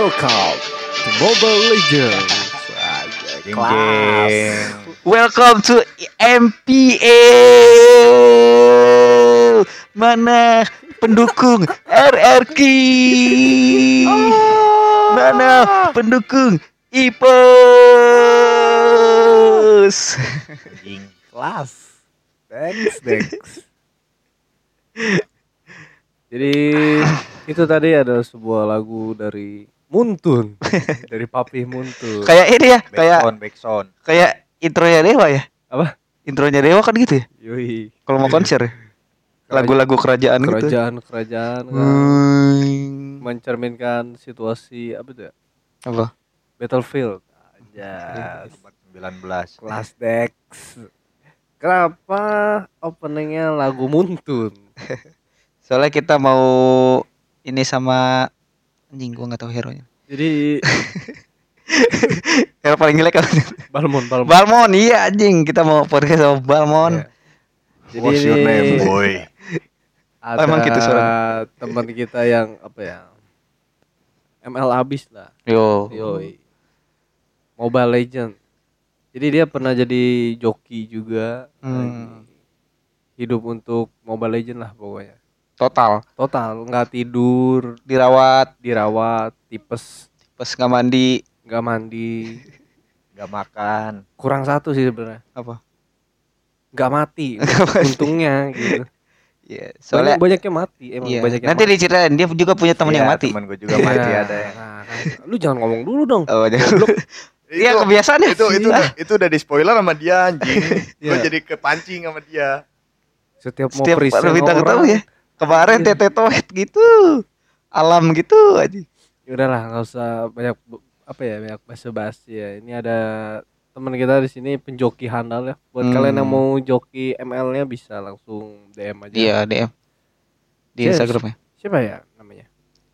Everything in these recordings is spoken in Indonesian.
Welcome to Mobile Legends. Kelas. Welcome to MPA. Mana pendukung RRQ? Mana pendukung IPOS? Kelas. Dex, Dex. Jadi itu tadi ada sebuah lagu dari Muntun, dari Papi Muntun. Kayak ini ya, kayak Backsound, backsound. kayak intronya Dewa ya. Apa? Intronya Dewa kan gitu ya. Yoi. Kalau mau konser ya. Lagu-lagu kerajaan gitu. Kerajaan-kerajaan kan. Hmm. mencerminkan situasi apa itu ya? Apa? Battlefield. Aja. 19. Kelas Dex. Kenapa openingnya lagu Muntun? Soalnya kita mau ini sama anjing gua nggak tahu hero nya. Jadi Hero paling jelek apa? Balmon, Balmon. Balmon iya anjing kita mau podcast sama Balmon. Ya. Jadi What's your name, boy? ada emang gitu teman kita yang apa ya? ML abis lah. Yo. Yoi. Mobile Legend. Jadi dia pernah jadi joki juga. Hmm. Hidup untuk Mobile Legend lah pokoknya. Total Total nggak tidur, dirawat dirawat, tipes, pas nggak mandi nggak mandi. Gak makan. Kurang satu sih sebenarnya. apa? Nggak mati. Untungnya gitu. Iya. Soalnya Soalnya banyaknya mati emang iya. banyak yang Nanti mati. diceritain dia juga punya teman yang Iya, mati. Temen gue juga mati Iya. ada yang. Nah, kan. Lu jangan ngomong dulu dong. Oh, jangan. Iya Itu- kebiasaan ya. itu itu Ah, udah, itu udah di spoiler sama dia anjing. gue Iya. jadi kepancing sama dia. Setiap mau Setiap minta orang, ketahui ya. Kemarin Iya. tete toet gitu. Alam gitu aja. ya udahlah nggak usah banyak apa ya banyak basa-basi ya ini ada teman kita di sini penjoki handal ya buat Hmm. kalian yang mau joki ML-nya bisa langsung DM aja Iya DM di Yes. Instagramnya. siapa ya namanya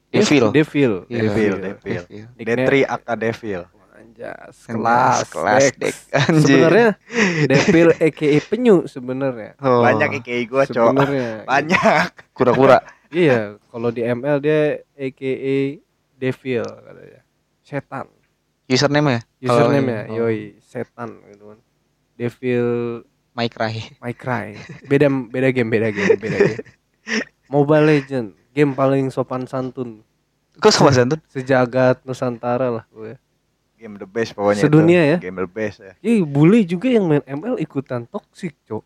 Devil. Devil Iya. Devil, Devil. Devil. Detri Aka Devil. Anjas, Kelas, kelas. Anjing. sebenarnya Devil aka penyu sebenarnya Oh, Banyak IKI gue, Cok. sebenarnya Banyak. kura-kura. iya kalau di ML dia aka Devil katanya setan Username ya? username ya Oh, yoi setan gitu kan Devil Mike Rai. My Cry. Beda beda game, beda game, beda game. Mobile Legend, game paling sopan santun Kok sama Santun? sejagat Nusantara lah gue. Game the best pokoknya Sedunia itu. ya? Game the best ya. Ih, bully juga yang main ML ikutan toxic, Cok.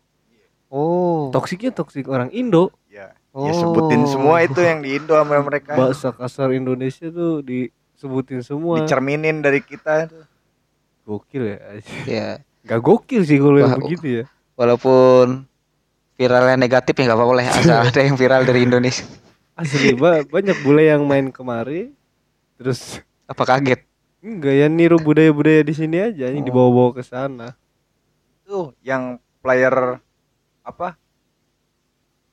Oh. Toksiknya toksik orang Indo. Ya. Oh. Ya sebutin semua itu yang di Indo sama mereka. Bahasa kasar Indonesia tuh disebutin semua. Dicerminin dari kita. Gokil ya. Ya, Gak gokil sih kalau yang begitu ya. walaupun viralnya negatif ya nggak apa-apa lah ya, asal ada yang viral dari Indonesia. Asli ba- banyak bule yang main kemari terus Apa kaget? Enggak ya niru budaya-budaya di sini aja ini Oh. dibawa-bawa ke sana. Tuh yang player apa?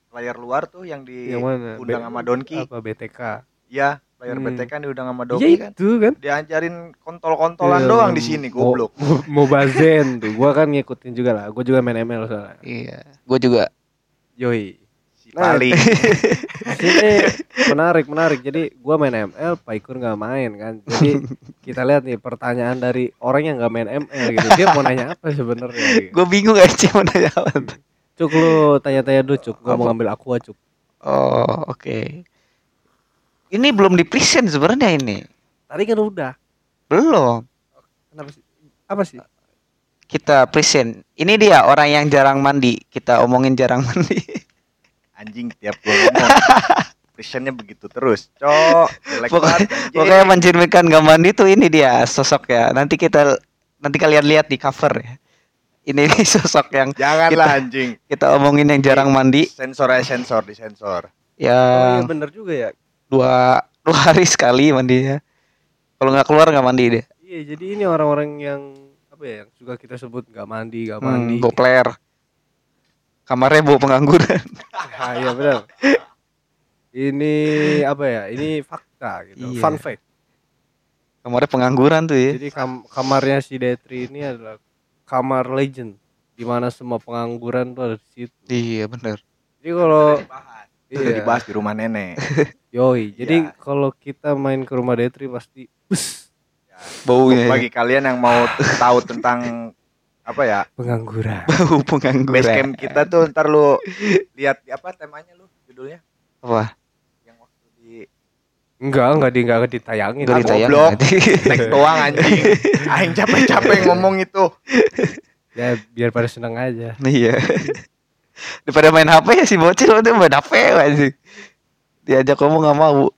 Player luar tuh yang Yang mana? diundang B- sama Donki. Apa BTK? Ya, player Hmm. BTK kan diundang sama Donki kan. itu kan. Diajarin kontol-kontolan Iya, doang di sini, goblok. Mo- Mobile Zen tuh. Gua kan ngikutin juga lah. Gua juga main ML soalnya. Iya, gue juga. Yoi. Nah, paling. Sini menarik menarik. Jadi gua main ML, Pak Ikur nggak main kan. Jadi kita lihat nih pertanyaan dari orang yang nggak main ML gitu. Dia mau nanya apa sebenarnya? Gitu. Gue bingung aja mau nanya apa. Cuk lu tanya-tanya dulu Cuk. Gua mau ngambil aqua Cuk. Oh, oke. Ini belum di present sebenarnya ini. Tadi kan udah. Belum. Kenapa sih? Apa sih? Kita present. Ini dia orang yang jarang mandi. Kita omongin jarang mandi. Anjing tiap gua ngomong. Visionnya begitu terus. Cok, Pokoknya-. Pokoknya mencerminkan gak mandi tuh ini dia sosok ya. Nanti kita nanti kalian lihat di cover ya. Ini nih sosok yang Janganlah kita- anjing. kita omongin yang jarang mandi. Sensor aja sensor di sensor. Oh iya Ya bener juga ya. dua dua hari sekali mandinya. Kalau nggak keluar nggak mandi deh. Iya, jadi ini orang-orang yang apa ya, yang suka kita sebut nggak mandi, nggak mandi. Hmm, bopler. Kamarnya bau pengangguran. Ah, iya benar. Ini apa ya? Ini fakta gitu. Iya. Fun fact. Kamarnya pengangguran tuh ya. Jadi kam- kamarnya si Detri ini adalah kamar legend di mana semua pengangguran tuh ada di situ. Iya bener. Jadi kalau Itu udah iya, dibahas di rumah nenek. Yoi, jadi Iya. kalau kita main ke rumah Detri pasti bus Baunya. ya. Bagi kalian yang mau tahu tentang apa ya pengangguran. Bau base pengangguran. camp kita tuh ntar lu lihat apa temanya lu judulnya Apa? yang waktu di Enggak, enggak di enggak ditayangin. Enggak Ah, ditayang. goblok. berarti. teks doang anjing aing capek-capek ngomong itu Ya biar pada seneng aja. Iya. Daripada main HP ya si bocil udah main HP aja. Diajak ngomong nggak mau.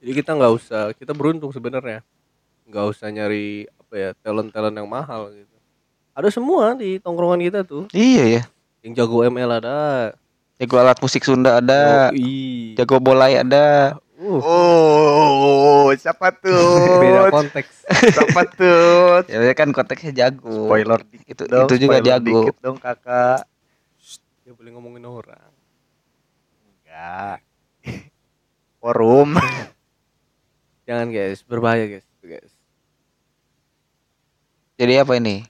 Jadi kita nggak usah, kita beruntung sebenarnya. Nggak usah nyari apa ya talent-talent yang mahal gitu. Ada semua di tongkrongan kita tuh. Iya ya. Yang jago ML ada. Jago alat musik Sunda ada. Yoi. Jago bolai ada. Uh, oh siapa beda tuh konteks. siapa tuh Ya dia kan konteksnya jago. spoiler dikit Itu dong, itu juga spoiler jago. dikit dong kakak Dia boleh ngomongin orang. enggak forum Jangan guys, berbahaya guys. guys. Jadi apa ini?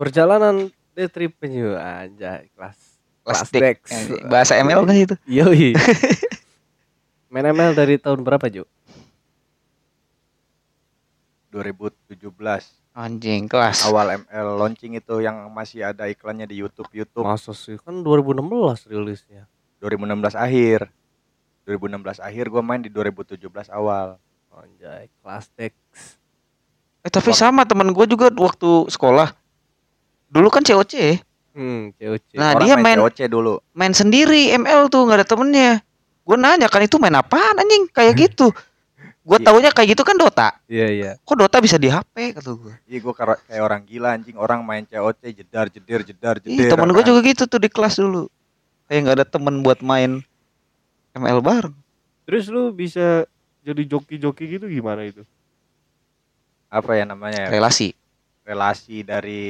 Perjalanan day trip penyu anjay kelas. Kelas Plastik. Dex. Eh, Bahasa ML kan itu. Yoi. Main ML dari tahun berapa, Jo? 2017 Anjing kelas. awal ML launching itu yang masih ada iklannya di YouTube YouTube Masa sih? Kan 2016 rilisnya. 2016 akhir 2016 akhir gue main di 2017 awal Anjay, kelas Dex. Eh tapi sama teman gue juga waktu sekolah. Dulu kan COC Hmm, COC. Nah, Orang dia main- COC dulu main sendiri ML tuh nggak ada temennya. Gue nanya kan itu main apaan anjing kayak gitu. Gue Iya. taunya kayak gitu kan Dota. Iya, iya. Kok Dota bisa di HP kata gue. iya gue kayak orang gila anjing orang main COC jedar jeder jedar Ih, jeder temen gue juga gitu tuh di kelas dulu. Kayak nggak ada temen buat main ML bareng. Terus lu bisa jadi joki-joki gitu gimana itu? Apa ya namanya ya? Relasi. relasi dari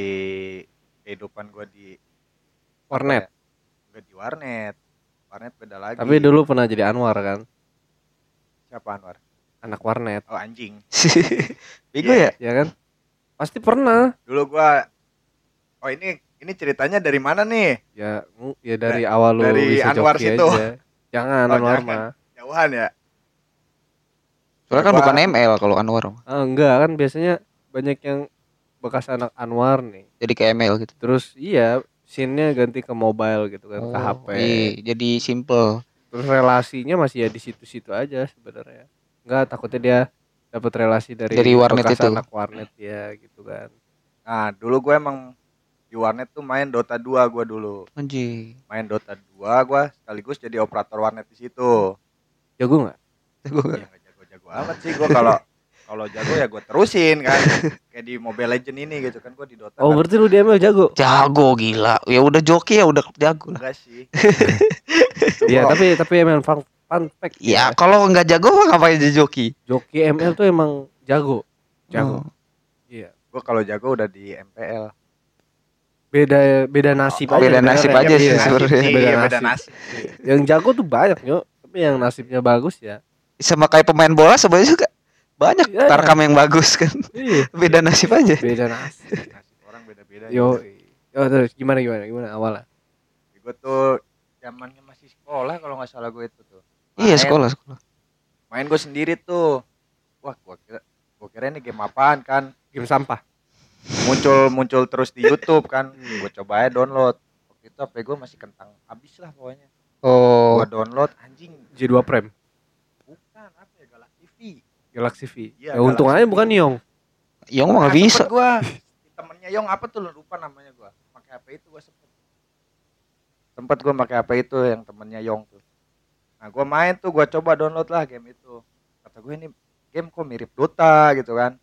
kehidupan gue di Warnet. Enggak di warnet warnet beda lagi Tapi dulu pernah jadi Anwar kan? siapa Anwar Anak warnet. oh anjing Bego Iya. ya? Ya kan? Pasti pernah. dulu gua oh ini ini ceritanya dari mana nih Ya, ya dari awal lu dari bisa Anwar joki situ. aja. Jangan Oh, Anwar jangan. mah. jauhan ya Soalnya kan bukan ML kalau Anwar. Ah, enggak kan biasanya banyak yang bekas anak Anwar nih. Jadi kayak ML gitu. Terus iya, scene-nya ganti ke mobile gitu kan, ke HP. Iya, jadi simple. Terus relasinya masih ya di situ-situ aja sebenarnya. Enggak, takutnya dia dapat relasi dari Dari warnet bekas itu. anak warnet ya gitu kan. nah dulu gue emang di warnet tuh main Dota 2 gua dulu Anjing. main Dota 2 gua sekaligus jadi operator warnet di situ Jago nggak? Gua nggak- ya nggak jago-jago amat sih gua kalau kalau jago ya gue terusin kan kayak di Mobile Legend ini gitu kan gue di Dota Oh, kan berarti lu di ML jago. Jago gila. Ya udah joki ya udah jago lah. enggak sih Iya, Gua- tapi tapi ML fun, fun fact Ya kalau nggak jago mah ngapain jadi joki? Joki ML tuh emang jago. Jago. Oh. Iya. gue kalau jago udah di MPL Beda beda nasib Oh, aja. beda nasib aja sih iya. sebenarnya. Iya, Beda nasib. Yang jago tuh banyak, Nyok. Tapi yang nasibnya bagus ya. Sama kayak pemain bola sebenarnya juga banyak Iya. tarkam yang bagus kan. Iya. Beda nasib aja. Beda nasib. nasib orang beda-beda Yo. Yo terus gimana gimana gimana awalnya? gue tuh zamannya masih sekolah kalau nggak salah gue itu tuh Iya Main- sekolah sekolah. main gue sendiri tuh wah gue kira gue kira ini game apaan kan Game sampah. muncul muncul terus di YouTube kan gue coba aja download waktu itu HP gue masih kentang habis lah pokoknya Oh. gue download anjing J2 Prime, bukan apa ya Galak TV Galaxy V. Iya, ya untung aja bukan Yong. Yang mah nggak bisa. gue temennya Yong apa tuh lupa namanya gue pakai HP itu gue sempet sempet gue pakai HP itu yang temennya Yong tuh nah gue main tuh gue coba download lah game itu kata gue ini game kok mirip Dota gitu kan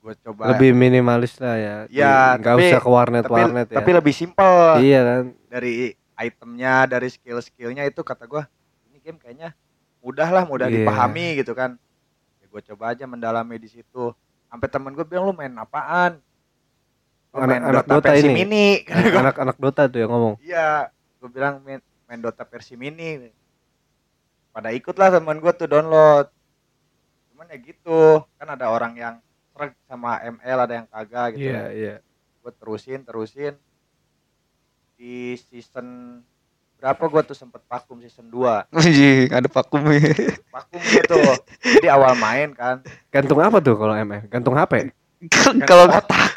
gue coba Lebih minimalis lah ya. Iya, Enggak usah ke warnet tapi, warnet ya. tapi lebih simpel iya kan. dari itemnya dari skill skillnya itu kata gue ini game kayaknya mudah lah mudah Iya. dipahami gitu kan ya, gue coba aja mendalami di situ. Sampai temen gue bilang lu main apaan? Lu main Anak-anak Dota, Dota versi ini. mini. Kata gua, Anak-anak Dota tuh yang ngomong. iya gue bilang main, main Dota versi mini. Pada ikut lah temen gue tuh download. Cuman ya gitu kan ada orang yang sreg sama ML ada yang kagak gitu Iya, kan. iya. gue terusin terusin. Di season berapa gua tuh sempet vakum season 2 Anjing, ada vakum ya. vakum gitu jadi awal main kan Gantung apa tuh kalau ML? Gantung HP? Kalau otak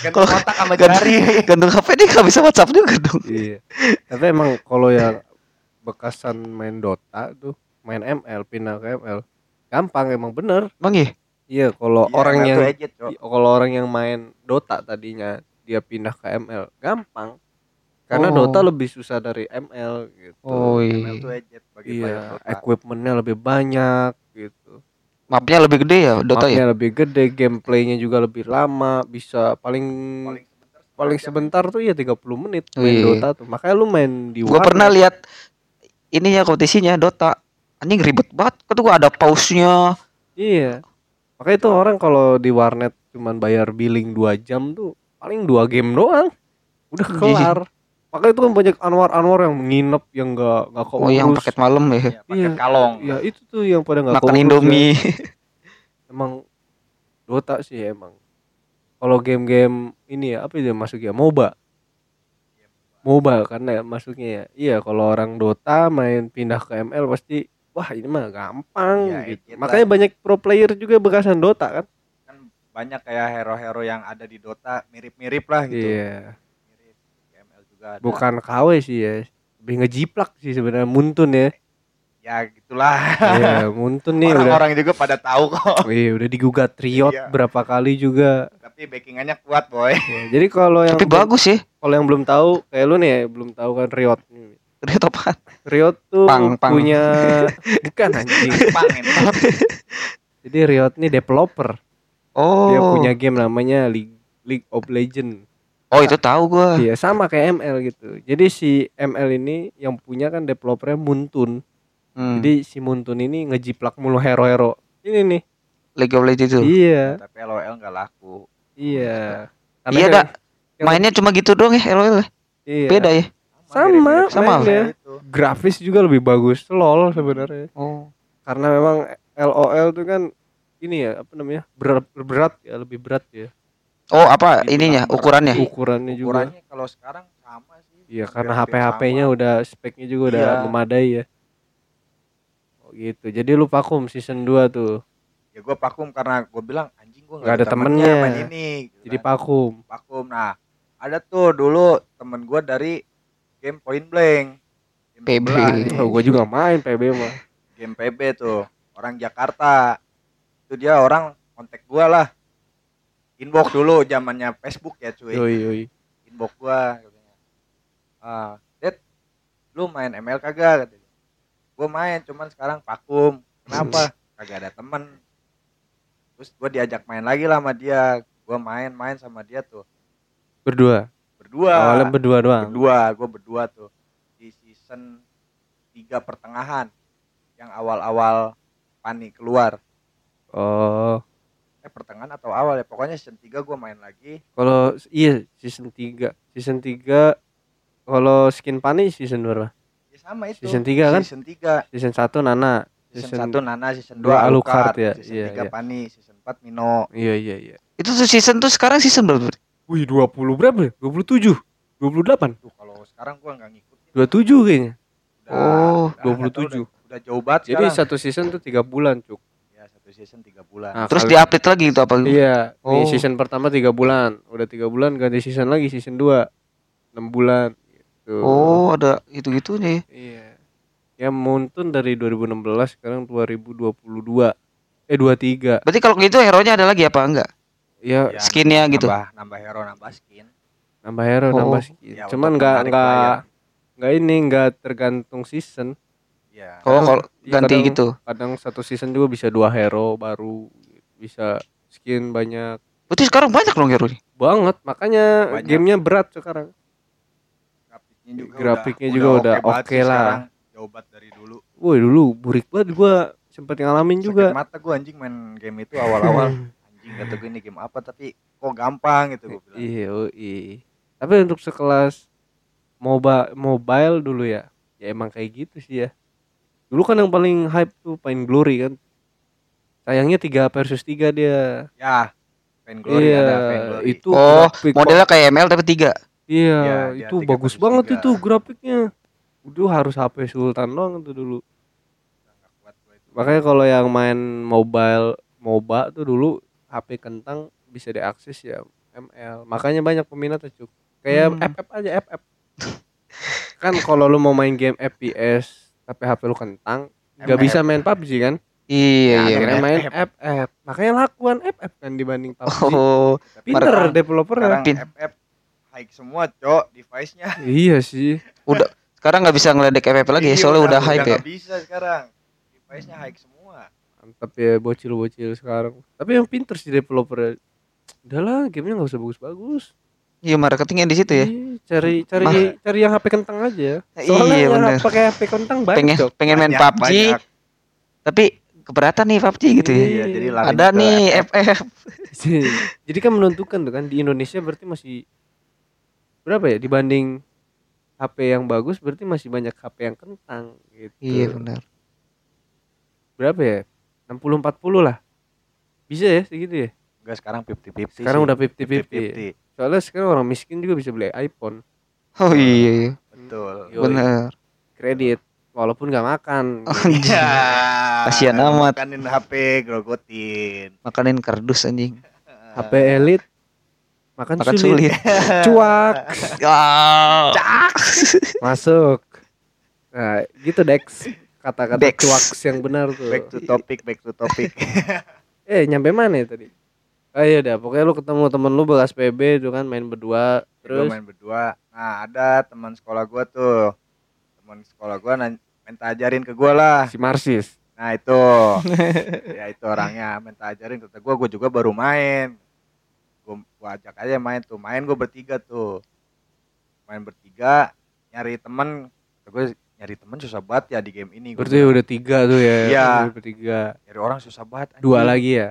kan Kalau- otak sama Gantung- jari gantung HP dia nggak bisa WhatsApp juga dong. iya. Tapi emang kalau yang bekasan main Dota tuh, main ML pindah ke ML, gampang emang bener. Emang iya? Iya, kalau Iya, orang yang kalau orang yang main Dota tadinya dia pindah ke ML, gampang. Karena Oh. Dota lebih susah dari ML gitu. Oh ML tuh iya. edit bagi Iya, equipmentnya lebih banyak gitu. Mapnya lebih gede ya Dota Mapnya ya? lebih gede, gameplaynya juga lebih lama, bisa paling paling sebentar paling sebentar tuh ya 30 menit main Wih. Dota tuh. Makanya lu main di Gua warnet. pernah lihat ininya kompetisinya Dota. Anjing ribet banget. Kata gua ada pause-nya. Iya. Makanya itu orang kalau di warnet cuman bayar billing 2 jam tuh paling dua game doang. Udah Iya. kelar. Makanya itu kan banyak anwar-anwar yang nginep yang enggak enggak keurus. Oh, yang paket malam ya. Iya, paket Iya. kalong Ya itu tuh yang pada enggak Makan Indomie. Emang Dota sih emang. Kalau game-game ini ya apa dia masuk ya MOBA. MOBA karena ya masuknya ya. Iya kalau orang Dota main pindah ke ML pasti wah ini mah gampang Iya, gitu. Makanya banyak pro player juga bekasan Dota kan. kan banyak kayak hero-hero yang ada di Dota mirip-mirip lah gitu Iya. Juga ada. Bukan KW sih ya. Lebih ngejiplak sih sebenarnya Muntun ya. ya gitulah Iya, Muntun nih udah orang-orang juga pada tahu kok Iya, udah digugat Riot Iya. berapa kali juga. tapi backingannya kuat boy Ya, jadi kalau yang Tapi belum- bagus ya. kalau yang belum tahu kayak lu nih ya, belum tahu kan Riot. Riot apaan? Riot tuh Pang, pang. punya bukan anjing. Pangin. Jadi Riot nih developer. Oh. Dia punya game namanya League, League of Legend. Oh, itu tahu gua. Iya, sama kayak ML gitu. Jadi si ML ini yang punya kan developernya Muntun. Hmm. Jadi si Muntun ini ngejiplak mulu hero-hero. Ini nih. League of Legends itu. Iya, tapi LOL nggak laku iya. Iya, kan- dak. Mainnya cuma gitu doang ya LOL. Iya. Beda ya. Sama, sama. itu. Grafis juga lebih bagus LOL sebenarnya. Oh. Karena memang LOL tuh kan ini ya apa namanya berat berat ya lebih berat ya Oh, apa Itu ininya number. ukurannya? ukurannya juga ukurannya kalau sekarang sama sih iya karena HP-HP-nya sama. udah speknya juga udah Iya. memadai ya oh gitu jadi lu vakum season 2 tuh ya gue vakum karena gue bilang anjing gue Nggak ada temennya. main ini gitu jadi kan. vakum vakum nah ada tuh dulu temen gue dari game Point Blank Game PB. oh, gua juga main PB mah game PB tuh orang Jakarta itu dia orang kontak gua lah inbox dulu zamannya Facebook ya cuy. Yoi yoi. Inbox gua katanya. Ah Ded lu main ML kagak? Katanya. Gua main cuman sekarang vakum. Kenapa? Kagak ada temen. Terus gua diajak main lagi lah sama dia. Gua main-main sama dia tuh. Berdua? Berdua. Awalnya berdua doang? Berdua gua berdua tuh. Di season 3 pertengahan. Yang awal-awal Pani keluar. Oh pertengahan atau awal ya. Pokoknya season 3 gua main lagi. Kalau iya season 3 season 3 kalau skin pani season berapa? Ya sama itu. Season tiga kan? season 3 season 1 Nana season, 1 Nana season 2 dua Alucard, Alucard ya, season iya, 3 iya. Pani season 4 Mino. Iya iya iya. Itu tuh season tuh sekarang season berapa? wih 20 berapa? ya? 27 28 tuh kalau sekarang gua nggak ngikutin. 27 kayaknya. Udah, Oh, udah, nggak tahu 27. udah, udah jauh banget Jadi sekarang. satu season tuh tiga bulan cuk. Satu season 3 bulan Nah, Terus di-update lagi itu apa? Iya. Nih Oh. season pertama tiga bulan, udah tiga bulan ganti season lagi season 2 enam bulan. Gitu. Oh, ada gitu-gitunya ya. Iya. Ya Muntun dari 2016 sekarang 2022 eh 23 Berarti kalau gitu hero-nya ada lagi apa enggak? ya Ya, Skinnya gitu. nambah nambah hero nambah skin nambah hero Oh. nambah skin Ya, cuman nggak menarik nggak player. nggak ini nggak tergantung season ya Oh, kalau Iya, ganti kadang- gitu. kadang satu season juga bisa dua hero baru bisa skin banyak Berarti sekarang banyak dong hero-nya. banget makanya Banyak. gamenya berat sekarang grafiknya juga Grafiknya udah, juga udah banget oke lah. sekarang. jauh banget dari dulu Woi dulu burik banget gua sempet ngalamin juga Sakit mata gue anjing main game itu awal-awal anjing kata gue ini game apa tapi kok gampang gitu gue bilang Iya, oh, iya. Tapi untuk sekelas MOBA mobile dulu ya, ya emang kayak gitu sih ya. Dulu kan yang paling hype tuh Pain Glory kan. Sayangnya 3 versus 3 dia. ya Pain Glory iya, ada Pain Glory itu Oh, grafik Modelnya kayak ML tapi tiga. Iya, Iya, dia itu tiga bagus banget tiga. itu grafiknya. itu harus HP Sultan doang tuh dulu makanya kalau yang main mobile MOBA tuh dulu HP kentang bisa diakses ya ML makanya banyak peminatnya cuk kayak Hmm. FF aja FF kan kalau lu mau main game FPS tapi HP lu kentang nggak bisa main PUBG kan Iya, Ya, iya. akhirnya benar. main FF. FF makanya lakuan FF kan dibanding PUBG Oh, pinter developernya Sekarang Pin. FF high semua, Cok, device-nya. iya sih udah sekarang nggak bisa ngeledek FF lagi ya, Iya, soalnya udah hype ya. nggak bisa sekarang. Device-nya high semua. mantap ya bocil-bocil sekarang tapi yang pinter sih developer udahlah gamenya nggak usah bagus-bagus Iya, marketingnya di situ ya. Iya, cari cari Mah- cari yang HP kentang aja Iya, soalnya yang bener. pakai HP kentang banyak Pengen pengen main Banyak, PUBG, banyak. tapi keberatan nih PUBG gitu ya. Iya, jadi lari Ada nih FF. FF. jadi kan menentukan tuh kan di Indonesia berarti masih berapa ya dibanding HP yang bagus berarti masih banyak HP yang kentang gitu Iya benar. berapa ya 60 40 lah bisa ya segitu ya Enggak sekarang 50-50 sekarang sih. udah 50 50 50-50. Soalnya sekarang orang miskin juga bisa beli iPhone Oh iya, iya. Betul. Yoi. benar. kredit walaupun nggak makan Anjing. Ya. Kasihan amat. Makanin HP, grogotin. Makanin kardus anjing. HP elit makan, Makan sulit. sulit. cuak Ah. masuk nah gitu Dex kata-kata cuak yang benar tuh Back to topic, back to topic. eh nyampe mana ya tadi oh iya udah pokoknya lu ketemu temen lu bekas PB tuh kan main berdua Gua terus main berdua. Nah, ada teman sekolah gua tuh. Teman sekolah gua minta ajarin ke gua lah. si Marsis Nah, itu. ya itu orangnya minta ajarin kata gua, gua juga baru main. Gua, gua ajak aja main tuh. Main gua bertiga tuh. Main bertiga, nyari temen. Kata gua nyari temen susah banget ya di game ini. Gua berarti udah tiga tuh ya Iya. Bertiga nyari orang susah banget. dua anjing. lagi ya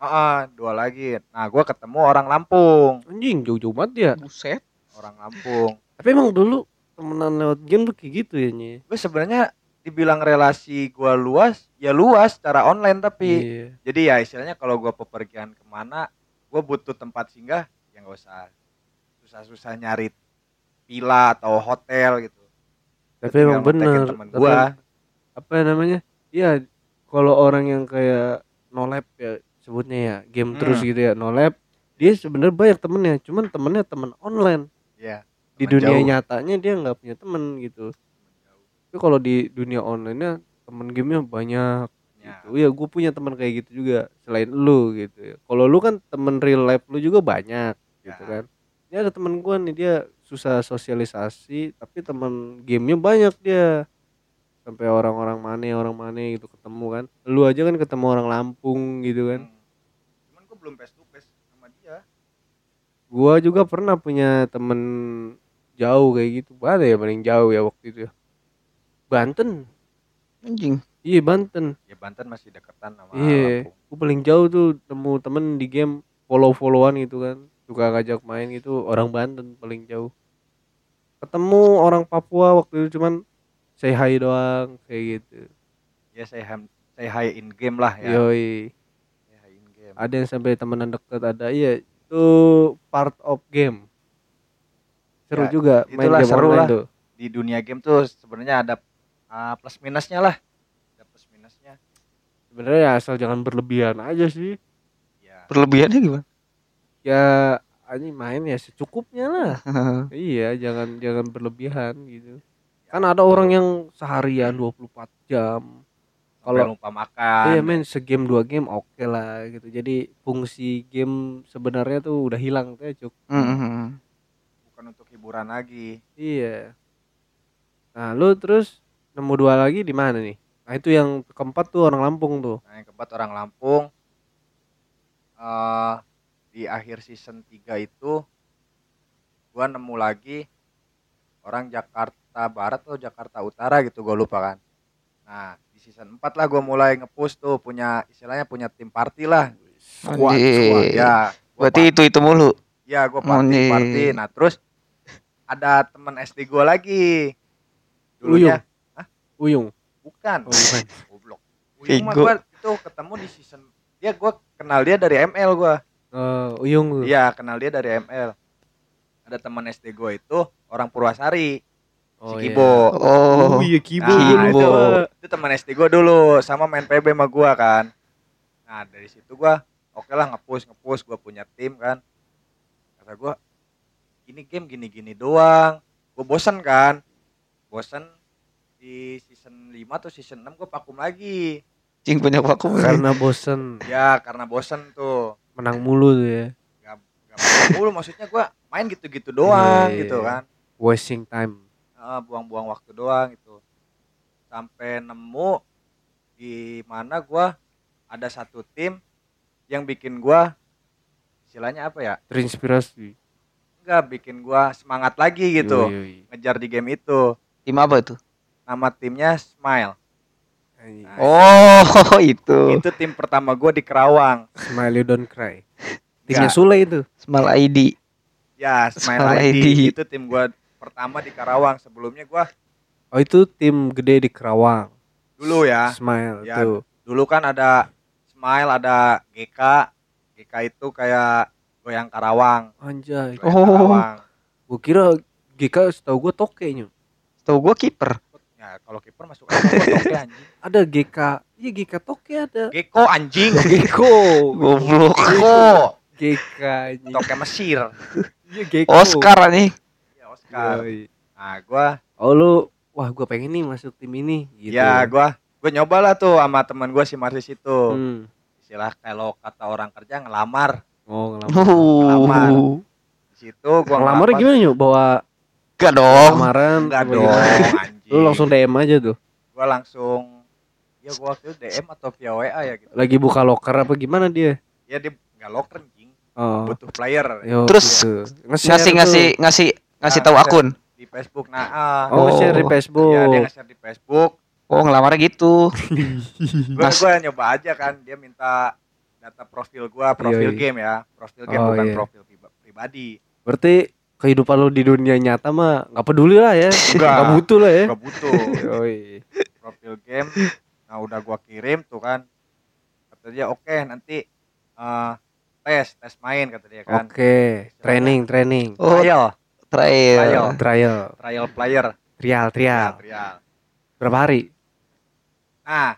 Ah, dua lagi. Nah, gua ketemu orang Lampung. anjing jauh-jauh banget ya Buset. Orang Lampung. tapi emang dulu temenan lewat game tuh kayak gitu ya Nyi Gue sebenarnya dibilang relasi gua luas, ya luas secara online tapi iya. jadi ya istilahnya kalau gua pepergian ke mana, gua butuh tempat singgah, ya nggak usah susah-susah nyari villa atau hotel gitu. tapi Tinggal emang bener temen Tapi gua. apa namanya iya kalau orang yang kayak no lab ya sebutnya ya game Hmm. terus gitu ya no lab dia sebenarnya banyak temennya cuman temennya temen online Ya. di temen dunia jauh. nyatanya dia nggak punya temen gitu tapi kalau di dunia online nya temen gamenya banyak Ya. gitu ya gue punya teman kayak gitu juga selain lu gitu ya kalau lu kan temen real life lu juga banyak gitu Ya. kan ini ada temen gue nih dia susah sosialisasi tapi temen gamenya banyak dia sampai orang-orang mana orang mana gitu ketemu kan lu aja kan ketemu orang Lampung gitu kan Hmm. Gua belum face to face sama dia. gua juga pernah punya temen jauh kayak gitu mana ya paling jauh ya waktu itu ya Banten Anjing. iya Banten Ya Banten masih deketan sama Iya, gue paling jauh tuh temu temen di game follow-followan gitu kan, suka ngajak main gitu orang Banten paling jauh. Ketemu orang Papua waktu itu cuman say hi doang kayak gitu. Ya saya saya high in game lah ya. Yoi, Say ada yang sampai temenan deket ada iya itu part of game. Seru Ya, juga main itulah game seru online lah. tuh. Di dunia game tuh sebenarnya ada ah, plus minusnya lah. Ada plus minusnya. Sebenarnya ya asal jangan berlebihan aja sih. Ya. Berlebihannya gimana? Ya ini main ya secukupnya lah. Iya, jangan jangan berlebihan gitu. Kan ada orang yang seharian 24 jam. Kalau lupa makan. iya main segame dua game oke lah gitu. Jadi fungsi game sebenarnya tuh udah hilang tuh ya, Cuk. Mhm. bukan untuk hiburan lagi. Iya. Nah, lu terus nemu dua lagi di mana nih? Nah, itu yang keempat tuh orang Lampung tuh. Nah, yang keempat orang Lampung eh di akhir season 3 itu gua nemu lagi orang Jakarta Barat atau Jakarta Utara gitu gua lupa kan. Nah, di season 4 lah gua mulai nge-push tuh punya istilahnya punya tim party lah. Squad, squad. Ya, gua Berarti itu itu mulu. Ya, gue party, party. Nah, terus ada teman SD gue lagi. Uyung. Dulunya Uyung. bukan. Oh, bukan. Goblok. Uyung mah gue itu ketemu di season dia gue kenal dia dari ML gue. Eh, Uyung. Iya, kenal dia dari ML. Ada teman SD gue itu orang Purwasari. Oh, si iya. Kibo. Oh. iya Kibo. Nah, gua Kibo. lupa. itu teman SD gue dulu sama main PB sama gue kan nah dari situ gue oke lah ngepush ngepush gue punya tim kan kata gue ini game gini gini doang gue bosen kan bosen di season 5 atau season 6 gue vakum lagi Cing punya vakum. Karena bosen ya karena bosen tuh menang mulu tuh ya. gak, gak mulu maksudnya gue main gitu-gitu doang Iya, iya, gitu iya. kan Wasting time. Ah, buang-buang waktu doang itu sampai nemu di mana gua ada satu tim yang bikin gua istilahnya apa ya Terinspirasi. enggak bikin gua semangat lagi gitu Yoi, yoi. ngejar di game itu Tim apa itu? nama timnya Smile. Nah, Oh, itu. itu tim pertama gua di Kerawang Smile you don't cry. Timnya. Sule itu. Small ID. ya Smile, Smile ID. ID. itu tim gua pertama di Karawang sebelumnya gua Oh itu tim gede di Kerawang. dulu ya Smile Ya. tuh. dulu kan ada Smile ada GK GK itu kayak goyang Karawang Anjay. goyang Oh. Karawang Gua kira GK setahu gua tokenya. Tahu gua kiper. Ya kalau kiper masuk toke anjing. Ada GK. Iya GK toke ada. Geko anjing. Geko. Goblok. Geko. GK anjing. Toke Mesir. Iya Geko. Oscar nih. Oscar. Yoi. Nah, gua Oh lu wah gua pengen nih masuk tim ini gitu. ya gua gua nyobalah tuh sama teman gua si Marsis itu. Hmm. Istilah kalau kata orang kerja ngelamar. Oh, ngelamar. Ngelamar. Uh. Di situ gua Ngelamarnya ngelamar. gimana yuk? Bawa Gak dong. lamaran Enggak apa dong, gimana? anjing. Lu langsung DM aja tuh. gua langsung ya gua waktu itu DM atau via WA ya gitu. Lagi buka loker apa gimana dia? Ya dia enggak loker anjing. Oh. Butuh player Yo, Terus gitu. Ngasih ngasih ngasih ngasih Nah, tahu akun. di Facebook. Nah, ah, Oh, nge-share di. Facebook. ya dia nge-share di Facebook. Oh, ngelamarnya gitu. gua nyoba aja kan dia minta data profil gua profil Yoi. game ya profil game Oh, bukan iya. profil priba- pribadi Berarti kehidupan lu di dunia nyata mah nggak peduli lah ya. Enggak. Nggak butuh lah ya. gak butuh Yoi. profil game nah udah gua kirim tuh kan kata dia oke nanti eh, tes tes main kata dia kan Oke, training, training. Oh, trial trial. Trial. Trial, trial player trial, trial. trial Berapa hari? nah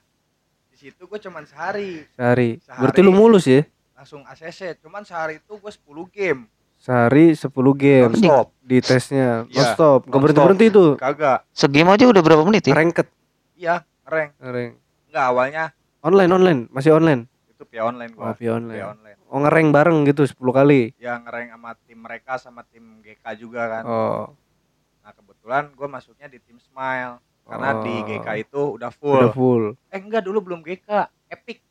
di situ gua cuman sehari Sehari. Sehari. Berarti lu mulus ya? langsung ACC cuman sehari itu gua 10 game Sehari 10 game non stop di tesnya. Iya, Non stop. Gak non-stop. berhenti-berhenti itu. kagak Segame aja udah berapa menit ya? Ranked. iya rank Rank. enggak awalnya Online, online. Masih online. Itu via online Oh, gua via via online. online Oh, ngerank bareng gitu 10 kali. ya ngerank sama tim mereka sama tim GK juga kan Oh. nah kebetulan gue masuknya di tim Smile karena di Oh. GK itu udah full Udah full. eh enggak dulu belum GK Epic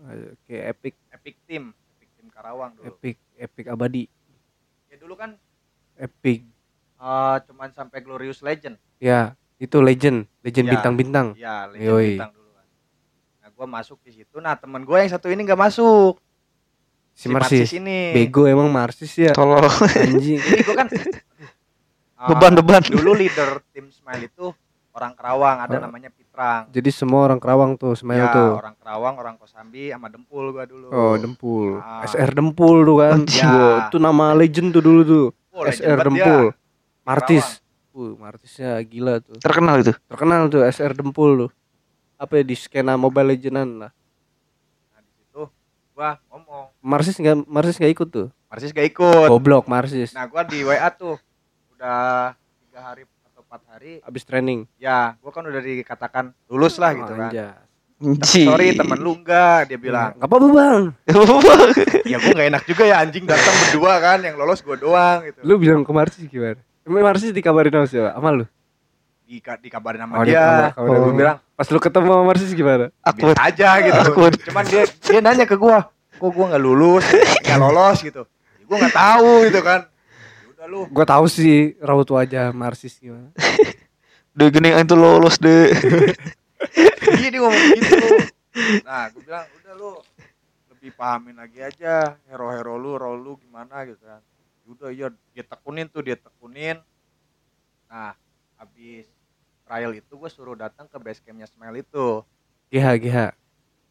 Oke, epic, Epic Team Epic Team Karawang dulu epic, epic abadi. ya dulu kan Epic. eh, cuman sampai Glorious Legend Ya, itu legend, legend Iya. bintang-bintang. ya Legend Yoi. bintang nah gue masuk di situ nah temen gue yang satu ini nggak masuk Si Marsis. ini Bego emang Marsis ya. Tolong. Anjing. jadi gue kan eh, Beban-beban. dulu leader tim Smile itu orang Kerawang ada Oh. namanya Pitrang Jadi semua orang Kerawang tuh, Smile ya, tuh. orang Kerawang, orang Kosambi, sama Dempul gua dulu. Oh, Dempul. Ah. SR Dempul tuh kan. Anjing. Wah, itu nama legend tuh dulu tuh. Oh, SR Dempul. dia. Martis. Uh, Martisnya gila tuh. Terkenal itu. Terkenal tuh SR Dempul tuh. Apa ya di skena Mobile Legendan lah. Nah, di situ gua ngomong, Marsis nggak Marsis nggak ikut tuh. Marsis gak ikut. Goblok Marsis. Nah, gua di WA tuh udah tiga hari atau empat hari. Abis training. Ya, gua kan udah dikatakan lulus lah gitu kan. Anjas. Anjing. Sorry temen lu enggak, dia bilang. Nggak apa-apa bang. ya gua nggak enak juga ya anjing datang berdua kan, yang lolos gua doang gitu. Lu bilang ke Marsis gimana? Marsis dikabarin sama siapa? Sama lu? Di, dikabarin sama Oh, dia. kabarin Gua sama bilang, Pas lu ketemu sama Marsis gimana? Biasa aja gitu. Awkward. Cuman dia dia nanya ke gua, kok gua nggak lulus, nggak lolos gitu. Ya, gua nggak tahu gitu kan. Ya udah lu. Gua tahu sih raut wajah Marsis gimana. Udah gini itu lolos deh. Iya dia ngomong gitu. Nah, gua bilang udah lu lebih pahamin lagi aja hero-hero lu, role lu gimana gitu kan. Ya Udah iya dia tekunin tuh, dia tekunin. Nah, habis trial itu gua suruh datang ke base campnya Smile itu. GH GH.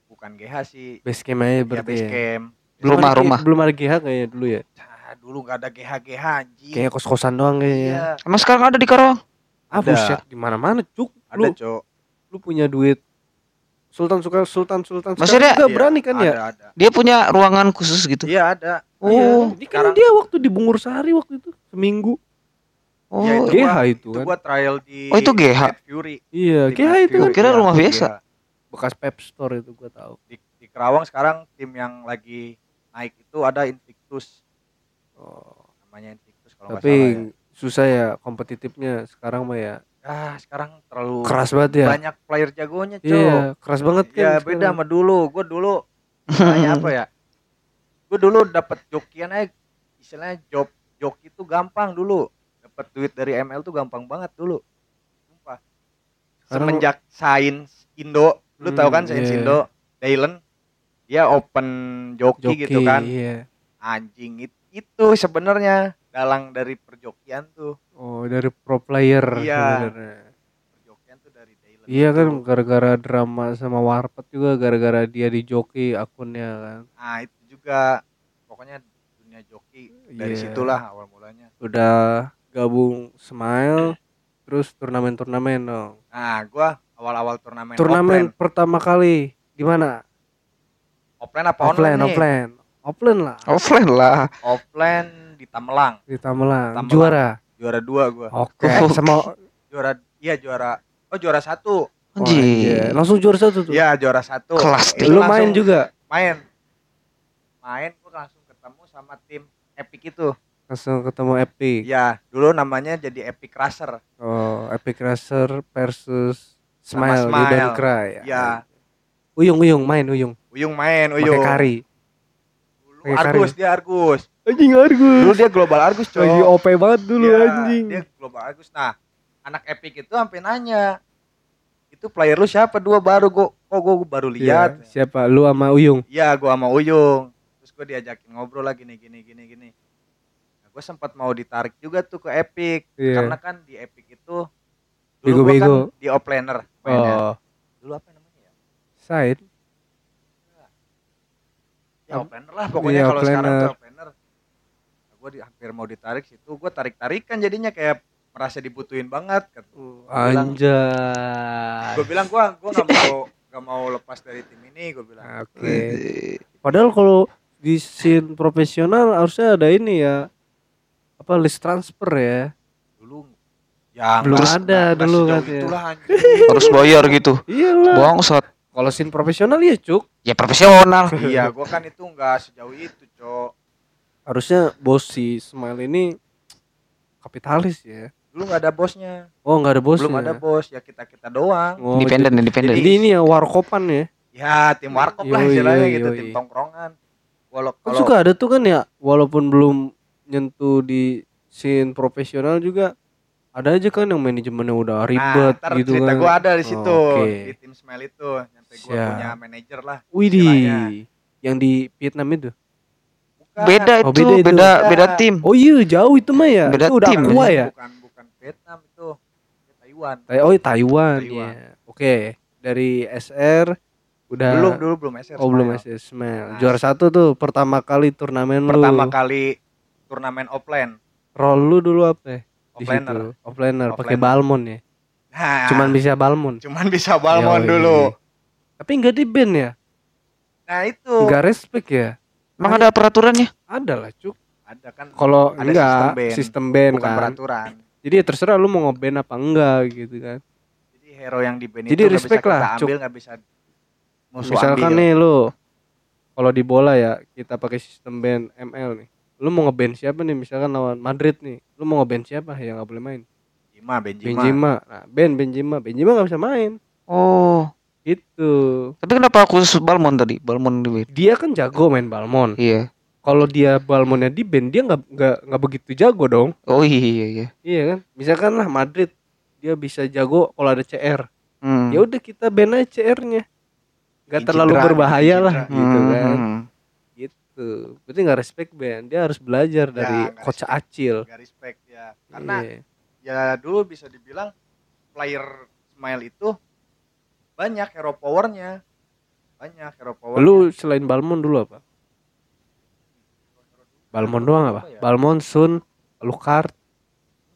Bukan GH sih, Base camp aja ya berarti base ya. camp. Belum Rumah, ada- rumah. Belum ada GH kayaknya dulu ya. Nah, dulu nggak ada GH GH anjing. Kayak kos-kosan doang kayaknya. Iya. Emang sekarang ada di Karawang? Ah Ada. buset di mana-mana cuk. ada Lu cok lu punya duit Sultan suka Sultan Sultan Maksudnya- juga Iya, berani kan ya? ada, ada Dia punya ruangan khusus gitu. iya ada Oh, Iya, ini kan sekarang- dia waktu di Bungur Sari waktu itu seminggu. Oh, Ya, itu GH gua- itu itu kan. gua trial di Oh, itu GH? Mad Fury Iya, Di GH Mad itu kan Fury, Kira iya, rumah biasa. bekas Pep Store itu gua tahu. di, di Kerawang sekarang tim yang lagi naik itu ada Invictus Oh, namanya Invictus kalau tapi salah ya. susah ya kompetitifnya sekarang mah ya. ah sekarang terlalu Keras banget ya. banyak player jagonya cok Iya, keras banget kan. ya sekarang. beda sama dulu gue dulu istilahnya apa ya gue dulu dapat jokian aja istilahnya job joki itu gampang dulu dapat duit dari ML tuh gampang banget dulu Sumpah. Semenjak Sains Indo lu tahu kan Hmm, Sains iya. Indo Dylan dia open joki, Joki gitu kan Iya. anjing it- itu sebenarnya dalang dari perjokian tuh Oh, dari pro player Iya. sebenarnya. perjokian tuh dari Dylan Iya kan itu. gara-gara drama sama Warpet juga gara-gara dia di joki akunnya kan. nah itu juga pokoknya dunia joki dari Iya. situlah awal mulanya Udah gabung Smile terus turnamen-turnamen dong. nah gua awal-awal turnamen Turnamen offline pertama kali di mana? offline apa Offline, online offline. Offline lah offline lah. offline di Tamelang di Tamelang. Tamelang. Juara. juara dua gua Oke, Oke. sama juara iya juara oh juara satu Anjir. iya. Langsung juara satu tuh. iya juara satu Kelas Itu Lu main juga? main main gua langsung ketemu sama tim Epic itu Langsung ketemu Epic. ya dulu namanya jadi Epic Racer Oh, Epic Racer versus Sama Smile, di Smile. Don't Cry. ya Uyung, Uyung, main Uyung. Uyung main Pakai Uyung kari. Dulu Pakai Argus kari. dia Argus Anjing dulu Argus. dia global Argus coy Lagi OP banget dulu Iya, anjing. dia global Argus nah anak Epic itu sampai nanya itu player lu siapa dua baru gua kok gua baru Iya, lihat siapa? Lu sama Uyung. Iya, gua sama Uyung. Terus gua diajakin ngobrol lagi nih gini gini gini. Nah, gua sempat mau ditarik juga tuh ke Epic Iya. karena kan di Epic itu dulu gua Bego-bego. kan di offlaner mainnya. Oh, Dulu apa namanya ya? side. Ya offlaner lah pokoknya Iya, kalau sekarang tuh offlaner. Nah, gua di, hampir mau ditarik situ, gua tarik-tarikan jadinya kayak merasa dibutuhin banget. Bilang- Anjay. Gua bilang gua gua nggak mau nggak mau lepas dari tim ini, gua bilang. Oke. Padahal kalau di scene profesional harusnya ada ini ya. Apa list transfer ya? Dulu ya Belum nggak- ada nggak dulu itulah, anjing. Harus bayar gitu. Iyalah. Bangsat. Kalau scene profesional ya, Cuk. Ya profesional. iya, gua kan itu nggak sejauh itu, Cok. Harusnya bos si Smile ini kapitalis ya. Dulu nggak ada bosnya. Oh, nggak ada bosnya. Belum ada bos, ya kita-kita doang. Oh, Independen, independen. Jadi ini ya warkopan ya. Ya, tim warkop lah Yoi, istilahnya yoi, gitu, yoi. tim tongkrongan. Walau Kan kalau suka ada tuh kan ya, walaupun belum nyentuh di scene profesional juga ada aja kan yang manajemennya udah ribet nah, gitu cerita kan. gua ada di situ Oke. di tim Smile itu, nyampe gua Siap. punya manajer lah. Widih, yang di Vietnam itu. Bukan, Beda Oh, itu, beda itu. beda Beda. beda tim. Oh iya, jauh itu mah ya. Beda itu udah tim. aqua ya. Bukan bukan Vietnam itu, Taiwan. Tai- Oh, Taiwan, Taiwan. ya. Oke, dari SR udah Belum dulu belum SR. Oh, belum. SR Smile. Nah, Juara satu tuh pertama kali turnamen Pertama lu. kali turnamen offline. Roll lu dulu apa ya? Situ. Offlaner pakai. Balmon ya. Nah, Cuman bisa Balmon. cuman bisa Balmon Yoi. dulu. Tapi enggak di band ya? Nah, itu Enggak respect ya? Emang ada peraturannya? Ada lah, Cuk. ada kan Kalau Ada enggak sistem band. sistem band, bukan kan. peraturan. Jadi ya terserah lu mau ngeband apa enggak gitu kan. Jadi hero yang di band Jadi itu nggak respect bisa lah, kita Cuk. ambil nggak bisa musuh Misalkan ambil. nih lu kalau di bola ya kita pakai sistem band ML nih. Lu mau ngeband siapa nih misalkan lawan Madrid nih. Lu mau ngeband siapa yang nggak boleh main? Benzema, Benzema. Benzema. Nah, band Benzema. Benzema nggak bisa main. Oh. Gitu. Tapi kenapa khusus Balmon tadi? Balmon di band. Dia kan jago main balmon. Iya. Kalau dia balmonnya di band dia nggak nggak nggak begitu jago dong. Oh iya iya iya. Iya kan? Misalkan lah Madrid dia bisa jago kalau ada CR. Hmm. Ya udah kita band aja CR-nya. Nggak terlalu berbahaya lah gitu Hmm, kan. hmm. Gitu. Berarti nggak respect band. Dia harus belajar dari nggak coach respect. Acil. Nggak respect ya. Karena Iya. ya dulu bisa dibilang player Smile itu banyak hero powernya. Banyak hero powernya. Lu selain Balmon dulu apa? Balmon doang apa? ya? Balmon, Sun, Lukart.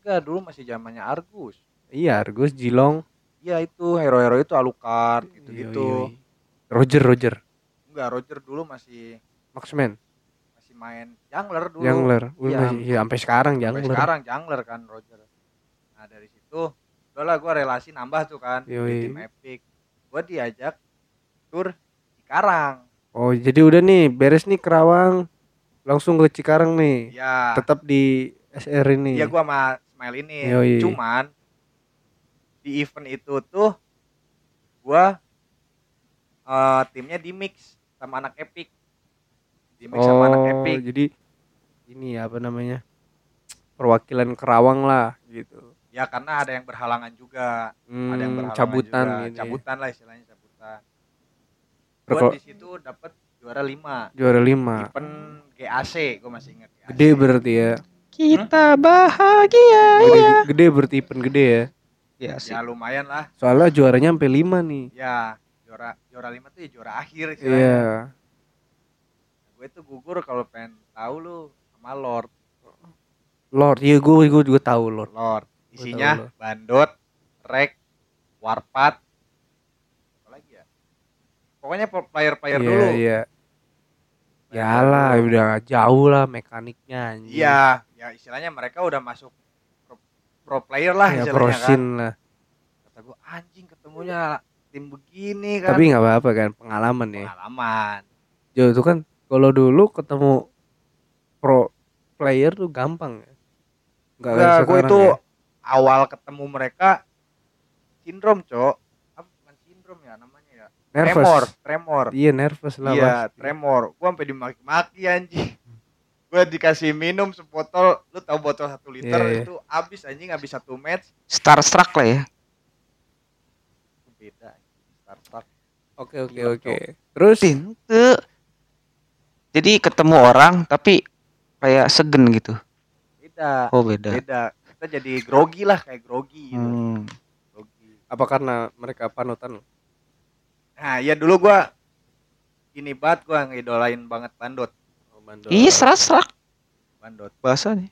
Enggak, dulu masih zamannya Argus. iya Argus Jilong iya itu hero-hero itu Alucard gitu-gitu iya, iya. Roger Roger enggak Roger dulu masih Marksman masih main jungler dulu. Jungler. Masih- iya, sampai sekarang Sampai Jungler. sekarang jungler kan Roger. Nah dari situ udahlah gue relasi nambah tuh kan di tim Epic. Gue diajak tur Cikarang. Oh jadi udah nih beres nih Kerawang. Langsung ke Cikarang nih. Ya tetap di SR ini. Iya gue sama Smile ini. Yoi. cuman di event itu tuh gue eh, timnya di mix sama anak Epic di mix sama anak Oh, Epic. jadi ini apa namanya perwakilan Kerawang lah gitu. Ya karena ada yang berhalangan juga. Hmm, ada yang berhalangan cabutan juga. ya. cabutan lah istilahnya cabutan. Gue di situ dapat juara 5 juara lima. Event GAC gue masih ingat GAC. gede berarti ya. Kita bahagia. gede, gede berarti event gede ya. Ya sih. ya lumayan lah. Soalnya juaranya sampai lima nih. Ya juara juara lima tuh ya juara akhir iya gue tuh gugur kalau pengen tahu lu sama Lord. Lord iya gue gue juga tahu Lord. Lord. Isinya tahu, Lord. bandot rek warpat. Apa lagi ya? Pokoknya player player iya dulu. iya. Player ya lah udah jauh lah mekaniknya anjing. Iya ya istilahnya mereka udah masuk pro, pro player lah ya istilahnya pro kan. scene lah. Kata gue anjing ketemunya tim begini kan. Tapi nggak apa-apa kan pengalaman ya. Pengalaman. Jo itu kan kalau dulu ketemu pro player tuh gampang ya. Nggak kayak Enggak, gue itu ya. awal ketemu mereka sindrom cok. Apa bukan sindrom ya namanya ya? Nervous. Tremor tremor. Iya nervous lah iya pasti. tremor. Gue sampai dimaki-maki anjing. Gue dikasih minum sebotol lu tahu botol satu liter Iya, iya. itu habis anjing habis satu match. Starstruck lah ya. itu beda start oke oke oke. Terus? Tinte. Jadi ketemu orang tapi kayak segen gitu. beda Oh beda. beda kita jadi grogi lah kayak grogi gitu Hmm. grogi apa karena mereka panutan lo? nah iya dulu gue ini banget gue ngidolain banget bandot Oh, bandot. Iya Starstruck bandot bahasanya.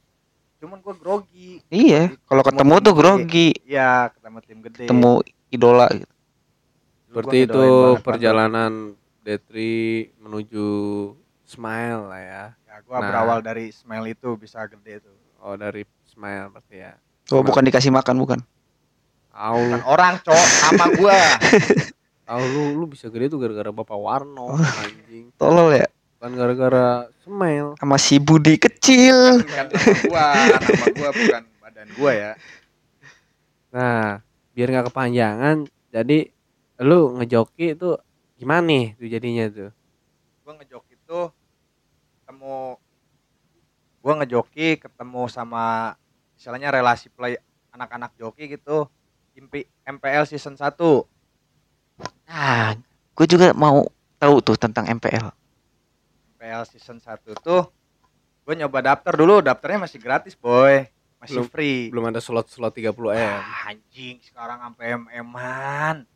cuman gue grogi Iya. Kalau ketemu tuh grogi. Iya, ketemu tim gede. Ketemu idola gitu. Gua itu perjalanan Detri menuju Smile lah ya. Ya, gua Nah. berawal dari Smile itu bisa gede tuh. oh dari Smile berarti ya Oh bukan dikasih makan bukan. Tahu lu, Kan orang, Cok, sama gua. tahu lu, lu bisa gede tuh gara-gara Bapak Warno Oh. anjing. Tolol ya. Bukan gara-gara Smile. Sama si Budi kecil. Bukan nama gua, nama gua bukan badan gua ya. Nah, biar nggak kepanjangan, jadi lu ngejoki itu gimana nih tuh jadinya tuh? Gua ngejoki tuh ketemu gua ngejoki ketemu sama misalnya relasi play anak-anak joki gitu. Impi, MPL season 1. Nah, gue juga mau tahu tuh tentang MPL. MPL season 1 tuh gue nyoba daftar dulu, daftarnya masih gratis, boy. Masih Belum- free. Belum ada slot-slot 30 M. Wah, anjing sekarang sampai MM-an.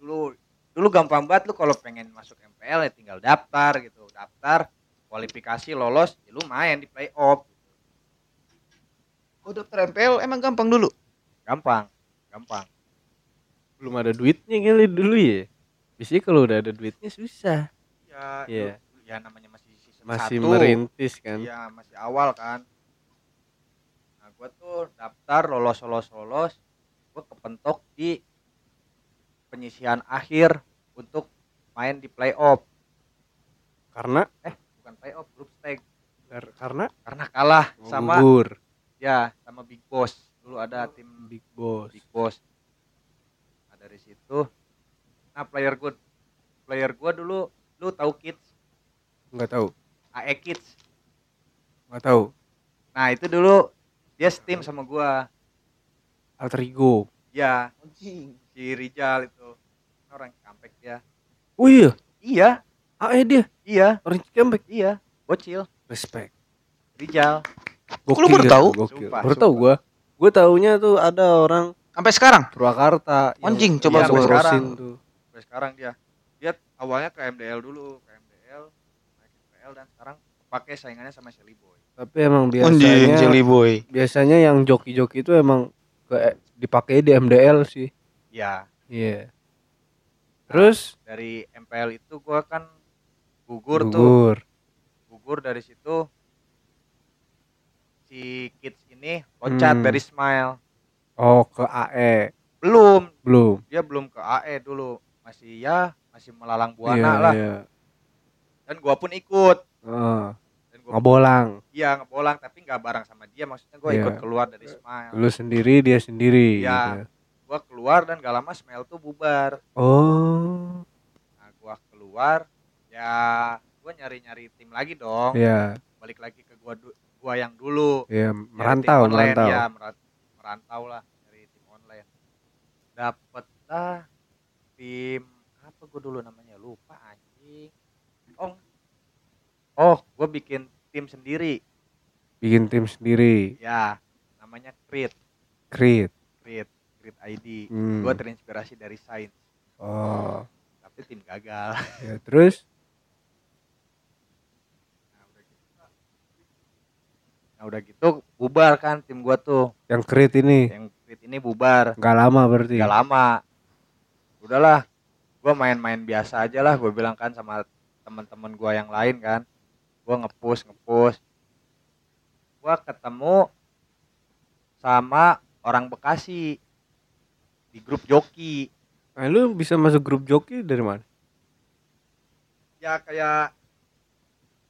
Dulu dulu gampang banget lu kalau pengen masuk MPL ya tinggal daftar gitu. Daftar, kualifikasi lolos, ya lu main di playoff. Oh daftar MPL emang gampang dulu. Gampang, gampang. Belum ada duitnya kali dulu ya. Biasanya kalau udah ada duitnya susah. Ya, Iya. lu- ya namanya masih season Masih 1. merintis kan. Iya, masih awal kan. Nah, gua tuh daftar lolos lolos lolos. Gua kepentok di penyisihan akhir untuk main di playoff. Karena Bukan playoff, grup stage. kar- karena Karena kalah sama gugur ya sama Big Boss. Dulu ada tim Big Boss. Big Boss. Nah, dari situ nah player gue player gua dulu lu tahu Kids, Enggak tahu. AE Kids. Enggak tahu. Nah, itu dulu dia steam sama gua. Alter ego. Ya, si Rijal itu orang kampek dia. Oh iya, Iya, AE dia iya, orang Cikampek. iya, bocil Respect. Rijal. lu baru tahu? Gokil. Baru tahu gua. Gua taunya tuh ada orang Sampai sekarang. Purwakarta. Anjing, coba gua- ngurusin tuh. Sampai sekarang dia. Dia awalnya ke MDL dulu, ke MDL, naik MPL dan sekarang pakai saingannya sama Shelly Boy. Tapi emang Anjing, biasanya Jelly Boy. biasanya yang joki-joki itu emang ke dipakai di MDL sih. ya Iya. Terus dari MPL itu gua kan gugur, tuh gugur. gugur dari situ si kids ini loncat Hmm. dari smile Oh, ke AE. belum Belum. dia belum ke AE dulu masih ya masih melalang buana Iya, lah iya. dan gua pun ikut Heeh. dan gua ngebolang. iya ngebolang tapi nggak bareng sama dia maksudnya gua Iya. ikut keluar dari smile Lu sendiri, dia sendiri Iya. gitu. gua keluar dan gak lama smile tuh bubar Oh. nah gua keluar ya gua nyari nyari tim lagi dong. Iya, balik lagi ke gua gua yang dulu. Nyari merantau, online, merantau. ya merantau lah dari tim online. Dapet lah tim apa gue dulu namanya? Lupa anjing. Oh oh gue bikin tim sendiri. Bikin tim sendiri. ya namanya Crit Create. Crit Crit ID Hmm. gue terinspirasi dari Sains Oh. tapi tim gagal. Ya, terus nah udah gitu nah udah gitu bubar kan tim gua tuh yang create ini yang Crit ini bubar nggak lama berarti. Gak lama. Udahlah, gue main-main biasa aja lah. Gue bilang kan sama teman-teman gue yang lain kan. Gue ngepush ngepush. Gue ketemu sama orang Bekasi di grup joki. Nah, lu bisa masuk grup joki dari mana? Ya kayak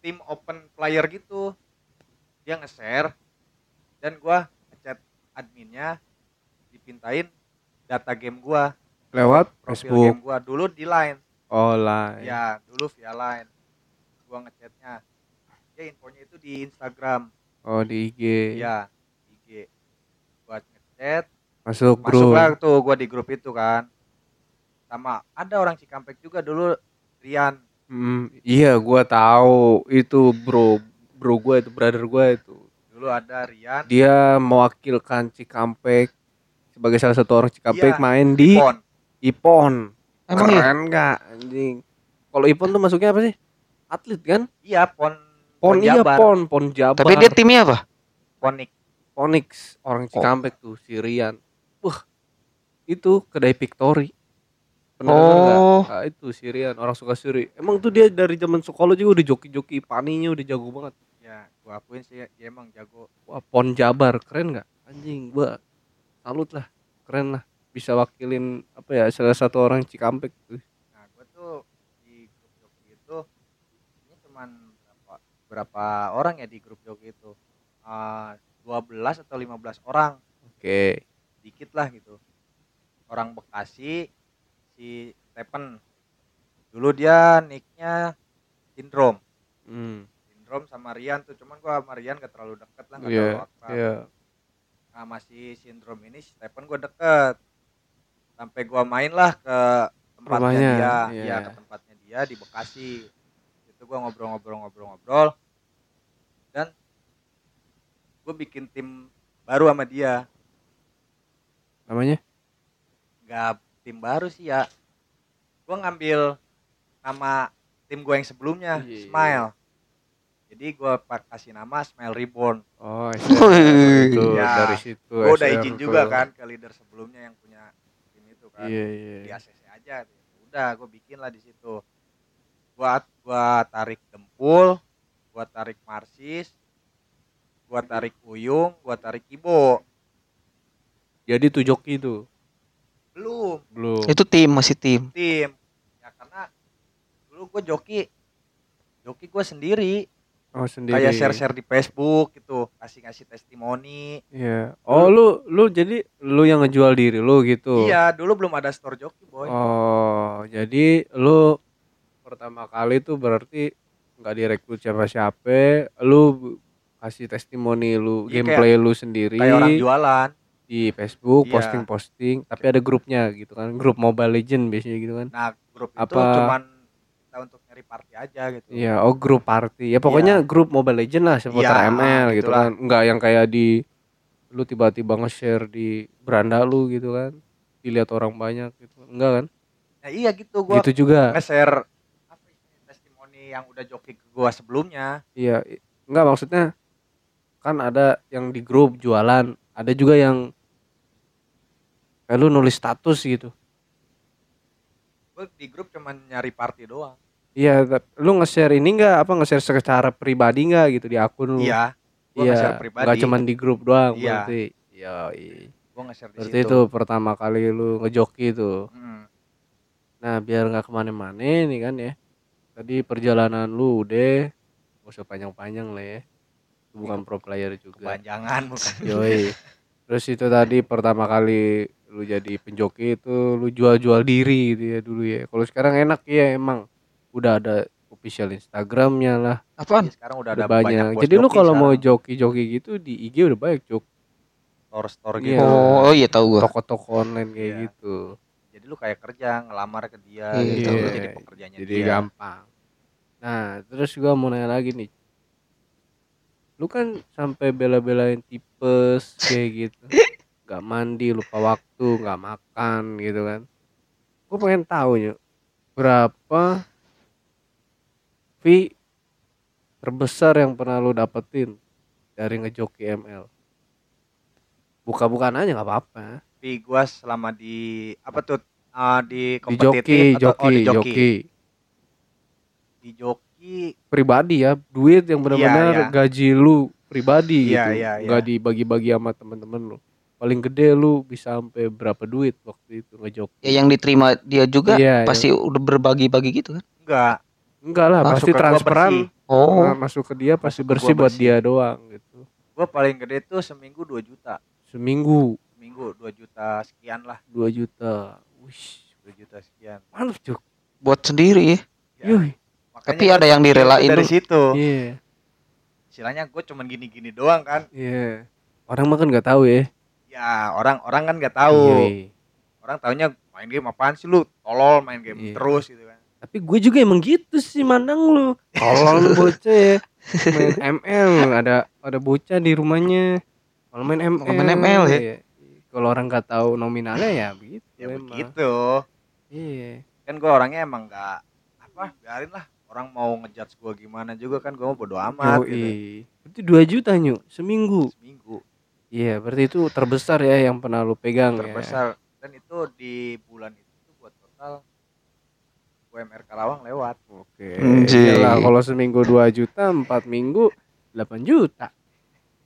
tim open player gitu. Dia nge-share dan gue ngechat adminnya dipintain data game gue Lewat profil Facebook. game gua. Dulu di line. Oh, line. ya dulu via line. Gua ngechatnya. Ya infonya itu di Instagram. Oh, di IG. ya IG gua ngechat. Masuk grup. masuklah tuh gua di grup itu kan. Sama ada orang Cikampek juga dulu Rian. Hmm, iya, gua tahu. Itu bro, bro gua itu brother gua itu. dulu ada Rian Dia mewakilkan Cikampek sebagai salah satu orang Cikampek Iya, main di Pon Ipon. Emang iya? Keren nggak anjing? Kalau Ipon tuh masuknya apa sih? Atlet kan? iya Pon Pon, iya Jabar. Pon, Pon Jabar. Tapi dia timnya apa? Ponik Onyx, orang Cikampek tuh, Sirian. Wah, itu kedai Victory. Pernah? Oh. Ah, itu Sirian, orang suka Siri. Emang tuh dia dari zaman sekolah juga udah joki-joki, paninya udah jago banget. Ya gua akuin sih dia emang jago Wah, Pon Jabar, keren nggak? Anjing, gua salut lah, keren lah. Bisa wakilin apa ya salah satu orang Cikampek tuh. Nah, gue tuh di grup joki itu ini cuman berapa berapa orang ya di grup joki itu? Eh, 12 atau 15 orang, Oke. dikit lah gitu. Orang Bekasi si Stephen. Dulu dia nicknya Sindrom. Hmm. Sindrom sama Rian tuh, cuman gua sama Rian gak terlalu deket lah, gak Iya, terlalu akrab. iya. Nah, masih Sindrom ini Stephen gua deket. Sampai gua main lah ke tempatnya Rumahnya, dia, iya. iya ke tempatnya dia di Bekasi. Itu gua ngobrol-ngobrol-ngobrol-ngobrol dan gue bikin tim baru sama dia. Namanya? Nggak tim baru sih ya. Gua ngambil nama tim gue yang sebelumnya, Iya. Smile. Jadi gua pak kasih nama Smile Reborn. Oh, itu Ya, dari situ. Gue udah izin juga kan ke leader sebelumnya yang punya tim itu kan. Iya, iya. di ACC aja udah gue bikin lah di situ gua gua tarik dempul gua tarik marsis gua tarik uyung gua tarik ibo Jadi tuh joki itu belum belum. Itu tim masih tim. tim ya karena dulu gue joki joki gue sendiri Oh, sendiri. kayak share share di Facebook gitu kasih kasih testimoni Iya. Oh, lu lu jadi lu yang ngejual diri lu gitu. iya dulu belum ada store joki boy Oh, jadi lu pertama kali tuh berarti nggak direkrut siapa-siapa, lu kasih testimoni lu, Iya, gameplay lu sendiri kayak orang jualan di Facebook, Iya. posting-posting, tapi ada grupnya gitu kan, grup Mobile Legend biasanya gitu kan. nah grup itu Apa- cuman nyari party aja gitu Iya, oh grup party. Ya pokoknya grup Mobile Legend lah seputar Iya, ML gitu gitulah. kan. Enggak yang kayak di lu tiba-tiba nge-share di beranda lu gitu kan. Dilihat orang banyak gitu. Enggak kan? nah iya gitu gua Gitu juga. nge-share testimoni yang udah joki ke gua sebelumnya. Iya, enggak maksudnya kan ada yang di grup jualan, ada juga yang kayak lu nulis status gitu gue di grup cuman nyari party doang iya lu nge-share ini enggak apa nge-share secara pribadi enggak gitu di akun lu? Iya iya nge-share pribadi. nggak cuman di grup doang Iya. berarti. Iya iya. gue nge-share di berarti situ. itu pertama kali lu ngejoki tuh Mm. nah biar nggak ke mana-mana nih kan ya. Tadi perjalanan lu udah gak usah panjang-panjang lah ya. Lu bukan pro player juga. Kepanjangan bukan. Yoi. Terus itu tadi pertama kali lu jadi penjoki itu lu jual-jual diri gitu ya dulu ya. Kalau sekarang enak ya emang udah ada official Instagramnya lah, Apaan? Iya, sekarang udah udah ada banyak. banyak, jadi lu kalau mau joki-joki gitu di IG udah banyak jok store store Iya. gitu Oh, iya tahu gua. toko-toko online kayak Iya. gitu. jadi lu kayak kerja ngelamar ke dia Iya, gitu lu iya. jadi pekerjaannya Jadi dia gampang. Nah, terus gua mau nanya lagi nih. Lu kan sampai bela-belain tipes kayak gitu. Gak mandi, lupa waktu, gak makan gitu kan. Gue pengen tahu Nyuk, berapa fee terbesar yang pernah lu dapetin dari ngejoki ML? Buka-bukaan aja nggak apa-apa. tapi gua selama di apa tuh ah, Di di joki, kompetitif atau oh, joki, di joki joki. di joki pribadi ya duit yang benar-benar Iya, iya. gaji lu pribadi Iya, gitu iya, iya. nggak dibagi-bagi sama temen-temen lu paling gede lu bisa sampai berapa duit waktu itu ngejok Ya yang diterima dia juga Iya, pasti udah berbagi-bagi gitu kan. enggak enggak lah Ah, pasti masuk gua transferan. bersih. Oh. Nah, masuk ke dia pasti bersih gua buat bersih. dia doang gitu. Gua paling gede tuh seminggu 2 juta. Seminggu. Seminggu 2 juta sekian lah. 2 juta. Wih, 2 juta sekian. Mantap cuk. Buat sendiri? Ya. Ya, Yuh, makanya Tapi ada yang direlain dari dulu. situ. Iya. Istilahnya gue cuman gini-gini doang kan. Iya. Orang mah kan nggak tahu ya. Ya orang orang kan nggak tahu. Iya. orang taunya main game apaan sih lu? Tolol main game Iya. terus gitu Tapi gue juga emang gitu sih mandang lu. Kalau lu bocah ya main ML ada ada bocah di rumahnya. Kalau main ML. Main ML ya? iya. Kalau orang nggak tahu nominalnya ya begitu. ya emang. begitu Iya. kan gue orangnya emang nggak apa biarin lah orang mau ngejudge gue gimana juga kan gue mau bodo amat gitu Yoi. Itu 2 juta nyu seminggu. seminggu Iya, berarti itu terbesar ya yang pernah lu pegang ya. terbesar dan itu di bulan itu buat total UMR Karawang lewat Oke. Anjing. Iyalah, kalau seminggu 2 juta, 4 minggu 8 juta.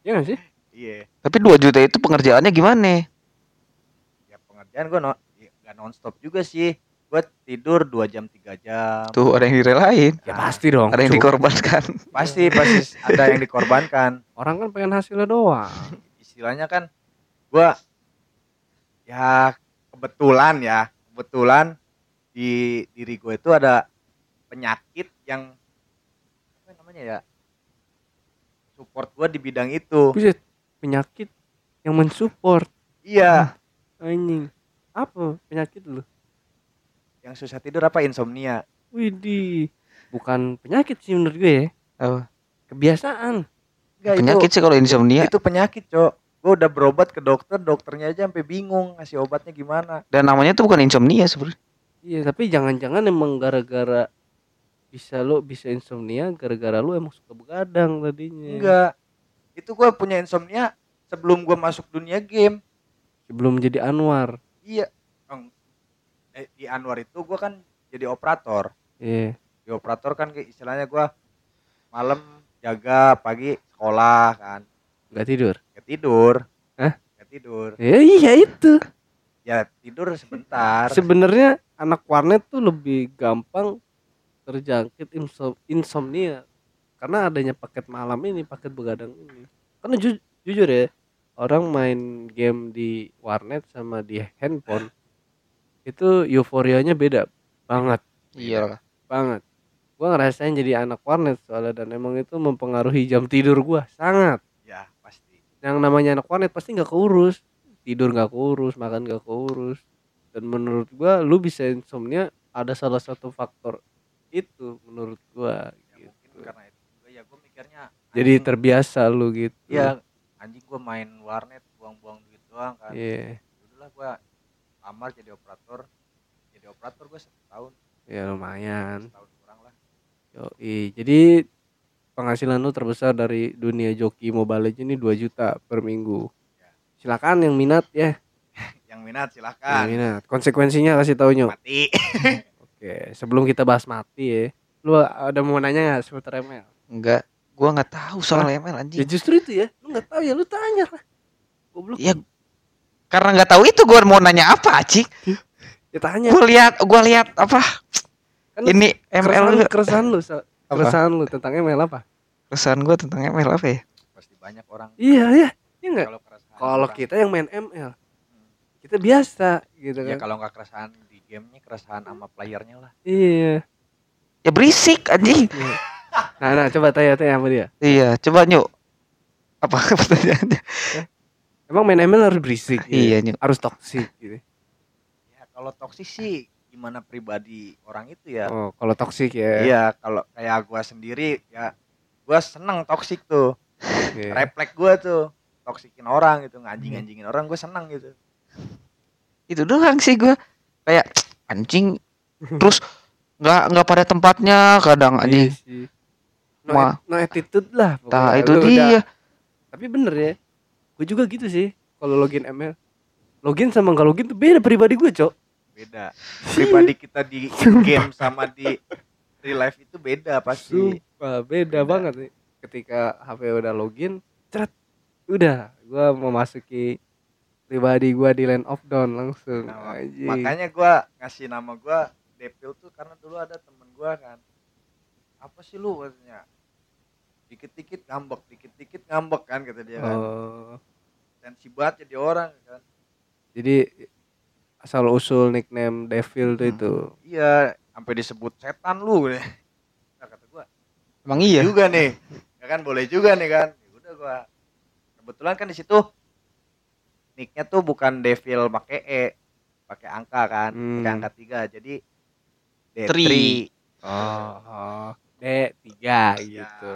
Iya gak sih? iya Tapi 2 juta itu pengerjaannya gimana? ya pengerjaan gue no, ya, nggak nonstop juga sih gue tidur 2 jam 3 jam Tuh ada yang direlain. Ya Nah, pasti dong. Ada yang Cuk. dikorbankan. pasti pasti ada yang dikorbankan Orang kan pengen hasilnya doang. istilahnya kan gua ya kebetulan ya kebetulan di diri gue itu ada penyakit yang apa namanya ya support gua di bidang itu Buset, penyakit yang mensupport iya anjing. Apa penyakit lu? yang susah tidur apa insomnia Widih, bukan penyakit sih menurut gue ya. Apa? Kebiasaan. Enggak, Penyakit sih kalau itu, insomnia. itu penyakit cok gue udah berobat ke dokter dokternya aja sampai bingung ngasih obatnya gimana Dan namanya tuh bukan insomnia sebenarnya. Iya, tapi jangan-jangan emang gara-gara bisa lo bisa insomnia gara-gara lu emang suka begadang tadinya. enggak itu gua punya insomnia sebelum gua masuk dunia game Sebelum jadi Anwar. Iya. Eh, di Anwar itu gua kan jadi operator. Iya. Di operator kan kayak istilahnya gua malam jaga, pagi sekolah kan. Nggak tidur. Gak tidur. Hah? Gak tidur. Ya iya itu. Ya tidur sebentar. Sebenarnya anak warnet tuh lebih gampang terjangkit insom- insomnia karena adanya paket malam ini, paket begadang ini. Karena ju- jujur ya, orang main game di warnet sama di handphone itu euforianya beda banget, Iya lah. banget. Gua ngerasain jadi anak warnet soalnya dan emang itu mempengaruhi jam tidur gua sangat. ya, pasti. Yang namanya anak warnet pasti nggak keurus, tidur nggak keurus, makan nggak keurus. Dan menurut gua lu bisa insomnia ada salah satu faktor itu menurut gua Ya, gitu. karena itu juga ya gua mikirnya Jadi anjing, terbiasa lu gitu. Iya, anjing gua main warnet buang-buang duit doang kan. Iya. Udahlah gua lamar jadi operator. Jadi operator gua satu tahun, Ya lumayan. setahun kurang lah. Yoi. Jadi penghasilan lu terbesar dari dunia joki Mobile Legends ini 2 juta per minggu. Ya. Silakan yang minat ya. yang minat Yang silahkan minat. Konsekuensinya kasih taunya. mati Oke, sebelum kita bahas mati ya. Lu ada mau nanya nggak seputar ML? Enggak, gua nggak tahu soal ML Ya anjing. justru itu ya. Lu nggak tahu ya lu tanya lah. Goblok. Ya karena nggak tahu itu gua mau nanya apa, Cik. Ya tanya. Gua lihat gua lihat apa? Kan Ini ML keresahan lu lu, keresahan lu, Sa. keresahan lu tentang ML apa? keresahan gua tentang ML apa ya? pasti banyak orang Iya, iya. Iya enggak? Kalau kita yang main ML, kita biasa gitu ya kan. kalau nggak keresahan di gamenya keresahan sama playernya lah Iya. Ya berisik anjing. Iya. Nah, nah coba tanya-tanya sama dia. Iya, coba nyuk. Apa pertanyaannya? Emang main ML harus berisik? gitu? Iya, Nyuk. Harus toksik gitu. ya kalau toksik sih gimana pribadi orang itu ya Oh, kalau toksik ya. iya kalau kayak gua sendiri ya gua seneng toksik tuh Iya. refleks gua tuh toksikin orang gitu nganjing-anjingin orang gua seneng gitu Itu doang sih gua. Kayak anjing terus nggak nggak pada tempatnya kadang Iya anjing. sih. No, Ma- no attitude lah. Pokoknya. itu Lu udah- dia. Tapi bener ya. Gue juga gitu sih. Kalau login ML. Login sama nggak login tuh beda pribadi gue, Cok. beda pribadi kita di game sama di real life itu beda pasti Sumpah, beda, Beda. banget nih. Ketika HP udah login, ceret, udah, gua memasuki pribadi gua di Land of Dawn langsung. Nah, Anjing. makanya gua ngasih nama gua Devil tuh karena dulu ada temen gua kan apa sih lu katanya dikit-dikit ngambek dikit-dikit ngambek kan kata dia kan Oh, sensi banget jadi orang kan jadi asal usul nickname Devil tuh Hmm. itu. iya sampai disebut setan lu nah, kata gua Emang iya. juga nih ya kan boleh juga nih kan ya udah gua kebetulan kan di situ nicknya tuh bukan devil pakai e pakai angka kan Hmm. pakai angka tiga jadi D3 Tri. Oh, oh. D tiga Iya. gitu.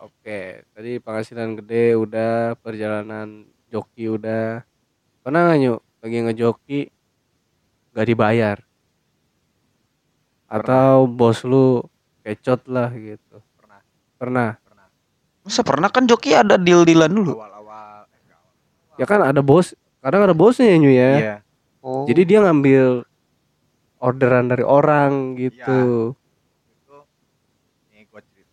Oke, tadi penghasilan gede udah, perjalanan joki udah. Pernah nggak Nyu, lagi ngejoki gak dibayar? Atau bos lu kecot lah gitu. pernah Pernah. Pernah Masa pernah kan joki ada deal-dealan dulu. awal-awal. Ya kan ada bos, kadang ada bosnya ya Nyu ya. iya Oh. Jadi dia ngambil orderan dari orang gitu. nih gua cerita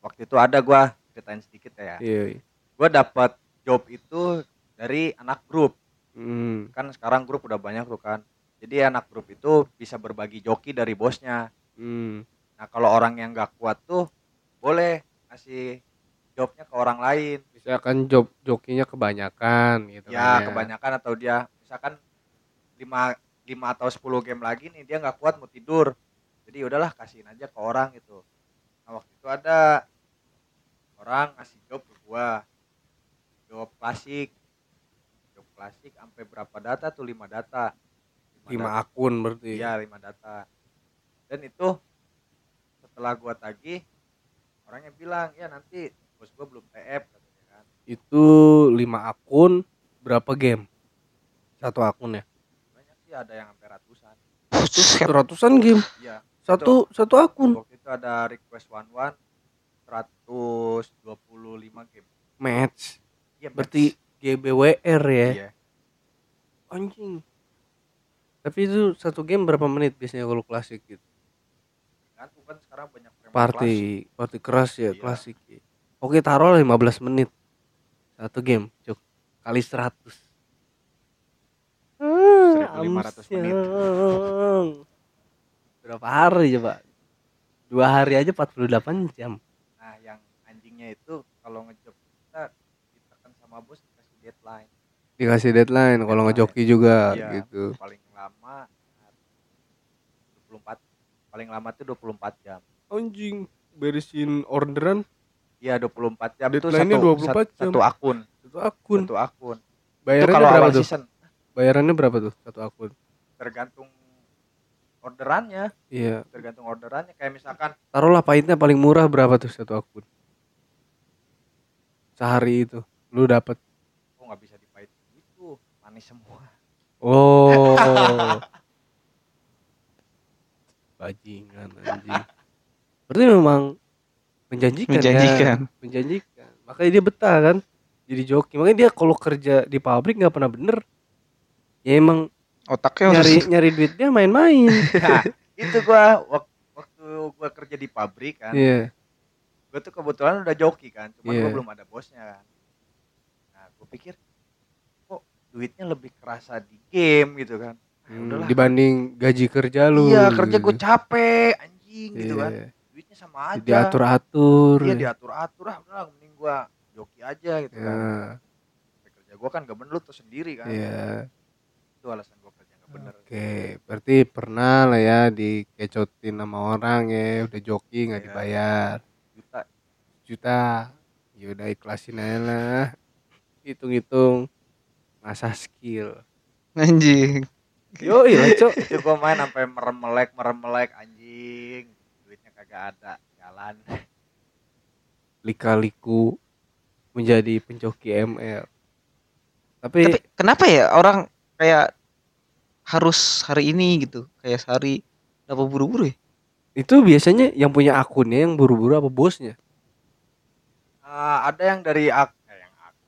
waktu itu ada gua ceritain sedikit ya Iya. gua dapat job itu dari anak grup Hmm. kan sekarang grup udah banyak tuh kan jadi anak grup itu bisa berbagi joki dari bosnya Hmm. nah kalau orang yang nggak kuat tuh boleh ngasih jobnya ke orang lain. Misalkan job jokinya kebanyakan gitu ya kan kebanyakan atau dia misalkan 5 5 atau 10 game lagi nih dia nggak kuat mau tidur. Jadi udahlah kasihin aja ke orang gitu. Nah waktu itu ada orang ngasih job ke gua. Job klasik. Job klasik sampai berapa data tuh? 5 data. Lima data. akun berarti. Iya 5 data. Dan itu setelah gua tagih orangnya bilang ya nanti bos gua belum TF katanya kan. Itu lima akun berapa game? Satu akun ya? Banyak sih ada yang sampai ratusan. Buset. ratusan game? Iya. Satu satu akun? waktu itu ada request one one 125 game. Match. Iya berarti GBWR ya? Iya. Anjing. Tapi itu satu game berapa menit biasanya kalau klasik gitu? Kan sekarang banyak frame klasik. party party keras ya Iya. klasik ya. oke taruh 15 menit satu game cuk kali 100 Ah, 1500 menit. amsyong. berapa hari coba dua hari aja 48 jam nah yang anjingnya itu kalau ngejob kita kita kan sama bos dikasih deadline dikasih deadline kalau Deadline. ngejoki juga Iya. gitu paling lama 24 paling lama tuh 24 jam anjing beresin orderan. Iya 24 jam itu satu, 24 satu, jam. satu akun. Satu akun. Satu akun. Itu bayarannya kalau berapa tuh? season. Bayarannya berapa tuh satu akun? Tergantung orderannya. Iya. Tergantung orderannya. Kayak misalkan taruhlah pahitnya paling murah berapa tuh satu akun? Sehari itu. Lu dapat oh nggak bisa dipahit itu manis semua. Oh. Bajingan anjing berarti memang menjanjikan Menjanjikan. kan? menjanjikan. Makanya dia betah kan? Jadi joki. Makanya dia kalau kerja di pabrik nggak pernah bener. Ya emang Otaknya nyari harus nyari duitnya main-main. Nah, itu gua wak- waktu gua kerja di pabrik kan. Iya. Gue tuh kebetulan udah joki kan cuman Iya. gua belum ada bosnya kan. Nah gue pikir kok duitnya lebih kerasa di game? gitu kan. Hmm, udahlah. dibanding gaji kerja lu. Iya kerja gue capek anjing gitu kan Iya. duitnya sama aja. Diatur atur iya diatur atur ah udah mending gua joki aja gitu kan. Ya, Sampai kerja gua kan gak bener lu tuh sendiri kan. Iya. itu alasan gua kerja gak bener. Oke berarti pernah lah ya dikecotin sama orang ya udah joki nggak Iya. dibayar. Juta. Juta. Ya udah ikhlasin aja lah. Hitung-hitung masa skill. Anjing. yo iya cok. Itu gua main sampai merem melek merem melek anjing kagak ada jalan lika-liku menjadi penjoki ML tapi, Tapi kenapa ya orang kayak harus hari ini gitu, kayak sehari dapat buru-buru ya? itu biasanya yang punya akunnya yang buru-buru apa bosnya Ah, ada yang dari ak eh, yang ak-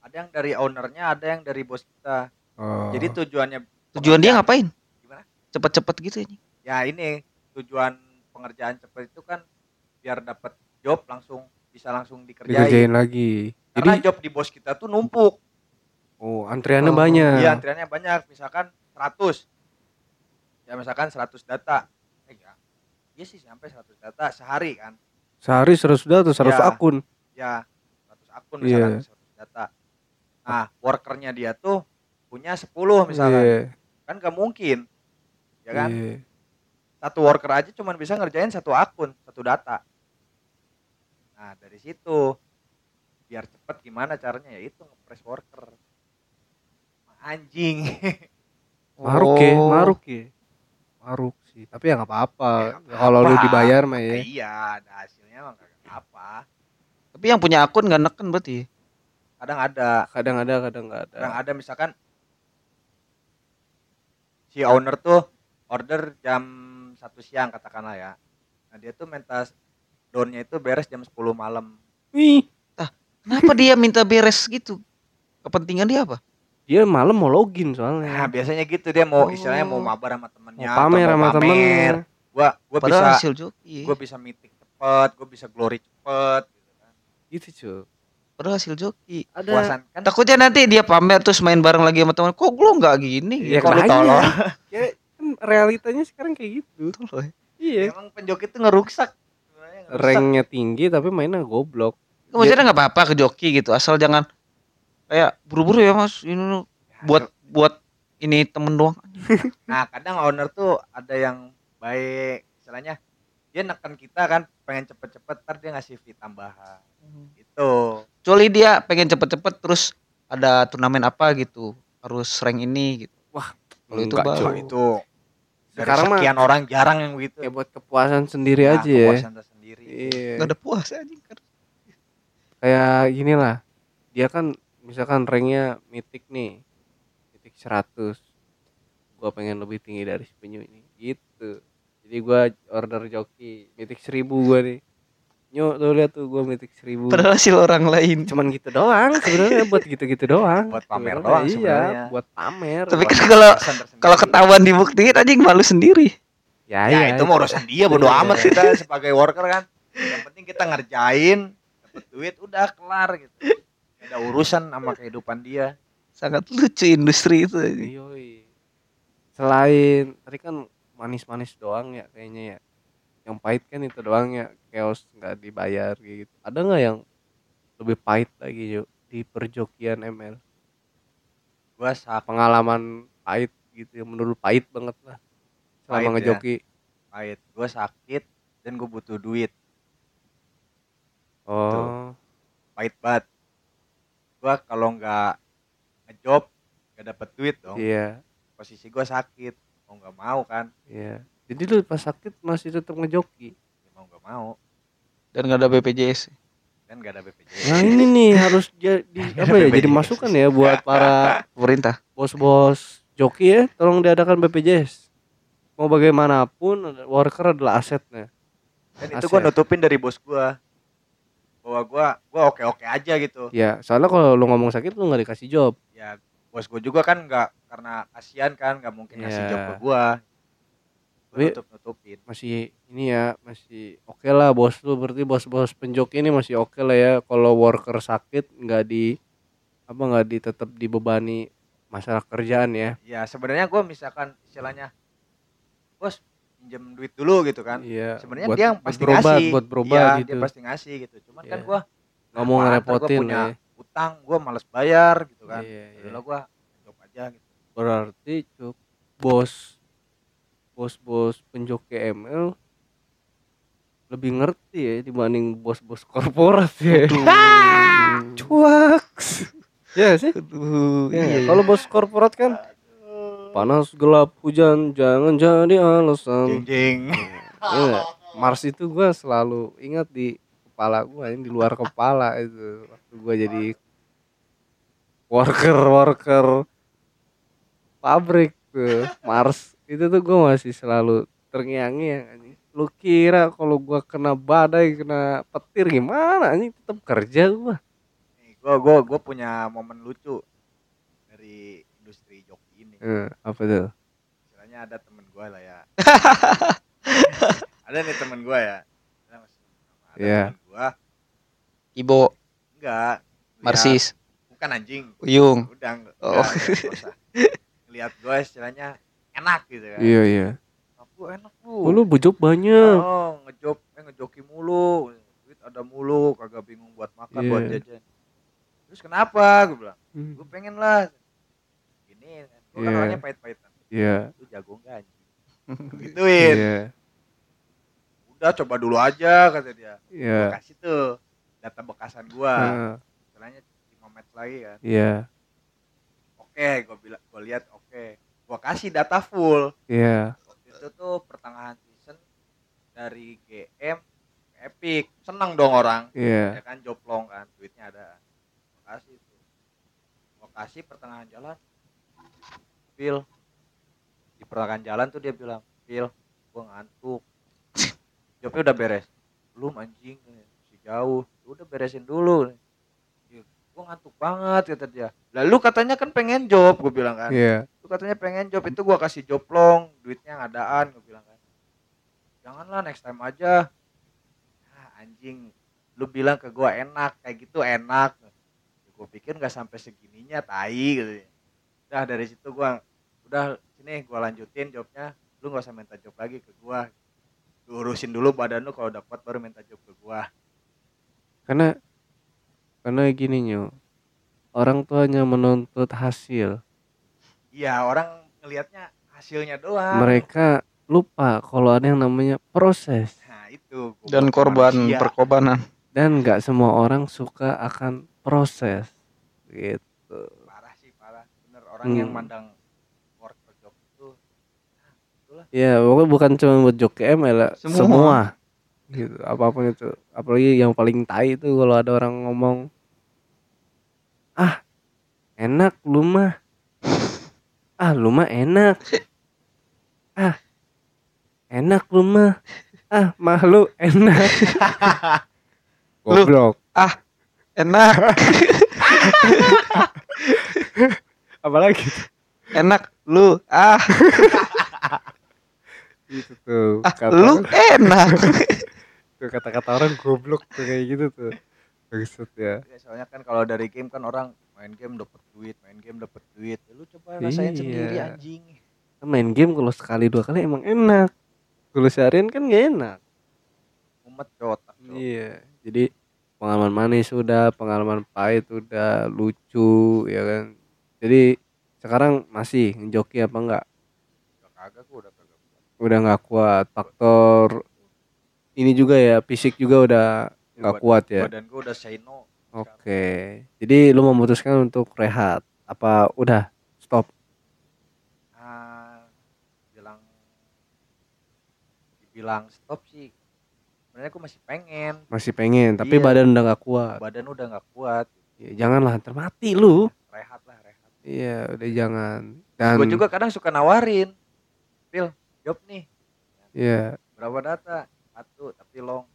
ada yang dari ownernya ada yang dari bos kita oh. jadi tujuannya Tujuan dia ngapain? Gimana? Cepet-cepet gitu ini. ya ini tujuan pengerjaan cepat itu kan biar dapat job langsung bisa langsung dikerjain. Dikerjain lagi. Karena jadi job di bos kita tuh numpuk. Oh antriannya Oh, banyak. iya antriannya banyak. Misalkan 100 ya misalkan 100 data. Eh ya. Iya sih sampai 100 data sehari kan. Sehari 100 data 100 Iya. akun? Ya 100 akun Iya. misalkan 100 data. Nah workernya dia tuh punya 10 misalkan. Iya, kan gak mungkin. Ya kan? Iya. Satu worker aja cuman bisa ngerjain satu akun satu data. Nah dari situ biar cepet gimana caranya? Ya itu nge-press worker. Anjing. Maruk ya Oh. maruk ya. Maruk sih tapi ya nggak apa-apa. Ya, nggak kalau lu dibayar mah ya. Iya ada hasilnya mah gak apa Tapi yang punya akun nggak neken berarti. kadang ada. Kadang ada kadang nggak ada. Kadang ada misalkan si owner tuh order jam satu siang katakanlah ya nah dia tuh minta downnya itu beres jam 10 malam Ih, Kenapa dia minta beres gitu? Kepentingan dia apa? dia malam mau login Nah, soalnya biasanya gitu dia mau Oh. istilahnya mau mabar sama mau temennya pamer sama mau pamer. temennya Gua gua Padahal bisa hasil joki. gua bisa meeting cepet, gua bisa glory cepet gitu kan. gitu cuy Padahal hasil joki. ada Puasan kan Takutnya nanti dia pamer terus main bareng lagi sama teman. Kok lu nggak gini? ya kok lu ya kan realitanya sekarang kayak gitu Tolol ya. iya emang penjoki itu ngeruksak. Ngerusak. ranknya tinggi tapi mainnya goblok Maksudnya nggak apa-apa ke joki gitu, asal jangan kayak buru-buru ya mas. Ini lu buat buat ini temen doang. Nah, kadang owner tuh ada yang baik, istilahnya dia neken kita kan pengen cepet-cepet, ntar dia ngasih fee tambahan. Gitu. Kecuali dia pengen cepet-cepet terus ada turnamen apa gitu, harus rank ini gitu. Kalau itu baru. Kalau itu dari Sekarang mah- sekian orang jarang yang begitu. kayak buat kepuasan sendiri Nah, aja ya. kepuasan tersendiri. iya. Gak ada puas anjing. kayak gini lah dia kan misalkan ranknya mitik nih. Mitik 100 gua pengen lebih tinggi dari si penyu ini. Gitu. Jadi gua order joki mitik 1000 gua nih Nyo tuh lihat tuh gua mitik 1000 Padahal hasil orang lain. cuman gitu doang sebenarnya buat gitu-gitu doang Buat pamer Sebenarnya doang iya sebenarnya. buat pamer Tapi kan kalau kalau ketahuan dibuktiin anjing malu sendiri. ya, ya, itu mah urusan dia bodo Iya. amat kita sebagai worker kan. Yang penting kita ngerjain, dapat duit udah kelar gitu. Ada urusan sama kehidupan dia. Sangat lucu industri itu. Yoi. Selain tadi kan manis-manis doang ya kayaknya ya. Yang pahit kan itu doang ya, chaos nggak dibayar gitu. Ada nggak yang lebih pahit lagi yuk di perjokian ML? Gua sak Pengalaman pahit gitu yang menurut pahit banget lah. Selama Pahit ya? ngejoki. pahit, gua sakit dan gue butuh duit. Oh, Pahit banget. Gua kalau nggak ngejob nggak dapet duit dong. iya, Posisi gua sakit, mau nggak mau kan? iya. Jadi lu pas sakit masih tetap ngejoki. Ya, mau nggak mau Dan gak ada BPJS. kan nggak ada BPJS. Nah ini nih harus jadi apa ya? Jadi masukan ya buat para Pemerintah. bos-bos joki ya tolong diadakan BPJS mau bagaimanapun worker adalah asetnya Dan itu gua Aset. nutupin dari bos gua bahwa gua gua oke oke aja gitu. ya soalnya kalau lu ngomong sakit lu nggak dikasih job Ya bos gue juga kan nggak karena kasihan kan nggak mungkin ngasih Iya. job ke Tapi- nutup nutupin masih ini ya masih oke lah bos lu. Berarti bos-bos penjoki ini masih oke lah ya. Kalau worker sakit nggak di apa nggak di tetap dibebani masalah kerjaan ya. Ya sebenarnya gue misalkan istilahnya bos pinjam duit dulu gitu kan. Iya sebenarnya dia yang pasti berobat ngasih. buat berobat Iya, gitu. dia pasti ngasih gitu. Cuman kan Iya. gue nggak mau ngerepotin punya lah ya. utang gue males bayar gitu kan. Iya, iya. Gue job aja gitu. Berarti cuk bos bos bos penjoki ML lebih ngerti ya dibanding bos-bos korporat ya. Cuak ya sih? Aduh, Ya, iya. kalau bos korporat kan panas gelap hujan jangan jadi alasan. Jeng jeng. Iya, Mars itu gua selalu ingat di kepala gua ini di luar kepala itu. Waktu gua jadi worker worker pabrik tuh Mars itu tuh gua masih selalu terngiang-ngiang anjing. lu kira kalau gua kena badai kena petir gimana anjing? Tetap kerja gua. Gue gue gue punya momen lucu dari industri joki ini. Eh, apa tuh? Istilahnya ada temen gue lah ya. Ada nih temen gue ya. Ada ada Iya. temen gue Ibo, enggak. Marsis, bukan anjing. Uyung. udah enggak, Oh. enggak, gue istilahnya enak gitu kan. Iya iya. Aku enak oh, lu bujuk banyak. Oh ngejob eh ngejoki mulu. Duit ada mulu kagak bingung buat makan Iya. buat jajan. Terus kenapa? Gue bilang Hmm, gue pengen lah. Ini gue kan Iya. orangnya pahit-pahitan. Iya. Lu jago enggak anjing? Gituin. Iya. Udah coba dulu aja kata dia. Iya. Gua kasih tuh data bekasan gua. Heeh, istilahnya 5 match lagi kan. Iya. Oke gua bilang gua lihat oke gua kasih data full. Iya. Waktu itu tuh pertengahan season dari GM Epic. Seneng dong orang. Iya. Ya kan joplong kan duitnya ada. Gua kasih tuh. Gua kasih pertengahan jalan Phil di pertengahan jalan tuh dia bilang Phil gua ngantuk. Jobnya udah beres. Belum anjing. Masih jauh. Udah beresin dulu. "Ya, gua ngantuk banget kata dia. Lalu katanya kan pengen job gue bilang kan. Iya. Lu katanya pengen job itu gua kasih joplong duitnya ngadaan gue bilang kan. Janganlah next time aja. Ah, anjing lu bilang ke gua enak kayak gitu enak. Gue pikir nggak sampai segininya tai gitu udah dari situ gua udah sini gua lanjutin jobnya lu nggak usah minta job lagi ke gua. Lu urusin dulu badan lu kalau dapat baru minta job ke gua. Karena karena gini nyo orang tuh hanya menuntut hasil iya orang ngelihatnya hasilnya doang mereka lupa kalau ada yang namanya proses nah itu Dan korban manusia. perkobanan. dan nggak semua orang suka akan proses gitu parah sih parah bener orang yang Hmm. mandang worker job itu ya pokoknya bukan cuma buat joki ML ya, Semua. semua. Gitu apa pun itu. Apalagi yang paling tai itu kalau ada orang ngomong ah enak lu mah. Ah lu mah enak. Ah enak lu mah. Ah mah lu enak. Goblok. Enak, apalagi? Enak lu. Ah, itu tuh ah lu enak. Tuh kata-kata orang goblok tuh kayak gitu tuh. Maksud ya. Ya, soalnya kan kalau dari game kan orang main game dapat duit main game dapat duit. Ya, lu coba rasain Iya. sendiri anjing. Main game kalau sekali dua kali emang enak. Kalau seharian kan gak enak. Mumet cotak Cok. iya jadi pengalaman manis sudah pengalaman pahit udah lucu ya kan. Jadi sekarang masih ngejoki apa enggak udah kagak gua udah kagak udah nggak kuat. Faktor ini juga ya fisik juga udah nggak Bad- kuat ya. badan gua udah say no oke jadi lu memutuskan untuk rehat apa udah stop? Ah bilang dibilang stop sih. Sebenarnya aku masih pengen. Masih pengen tapi Iya. badan udah nggak kuat. Badan udah nggak kuat. Ya, janganlah ntar mati lu rehat lah rehat. Iya udah jangan. Dan gua juga kadang suka nawarin. Pil job nih. Iya. Berapa data satu tapi long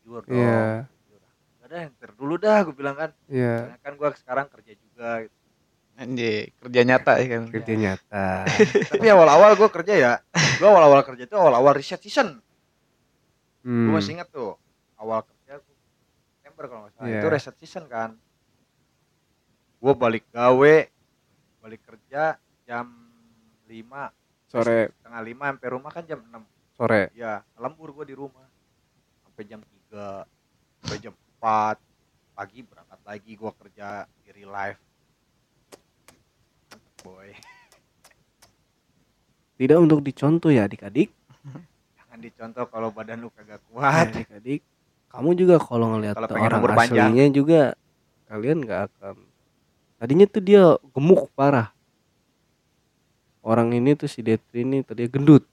jujur dong iya Jujur. Gak ada yang dulu dah gue bilang kan iya Karena kan gue sekarang kerja juga gitu. Anjir, kerja nyata ya kan. kerja nyata Tapi awal-awal gue kerja ya, gue awal-awal kerja itu awal-awal reset season. hmm. Gue masih inget tuh, awal kerja gua September kalau nggak salah. Iya. Itu reset season kan. Gue balik gawe, balik kerja jam 5 sore setengah lima sampai rumah kan jam 6 sore. Ya lembur gue di rumah. Sampai jam 3 sampai jam 4 pagi berangkat lagi gue kerja di real life. Mantep, boy. Tidak untuk dicontoh ya adik-adik. Jangan dicontoh kalau badan lu kagak Ya, kuat adik-adik. Kamu juga kalau ngelihat Kalau orang panjang. aslinya juga kalian nggak akan tadinya tuh dia gemuk parah. Orang ini tuh si Detri ini tadi gendut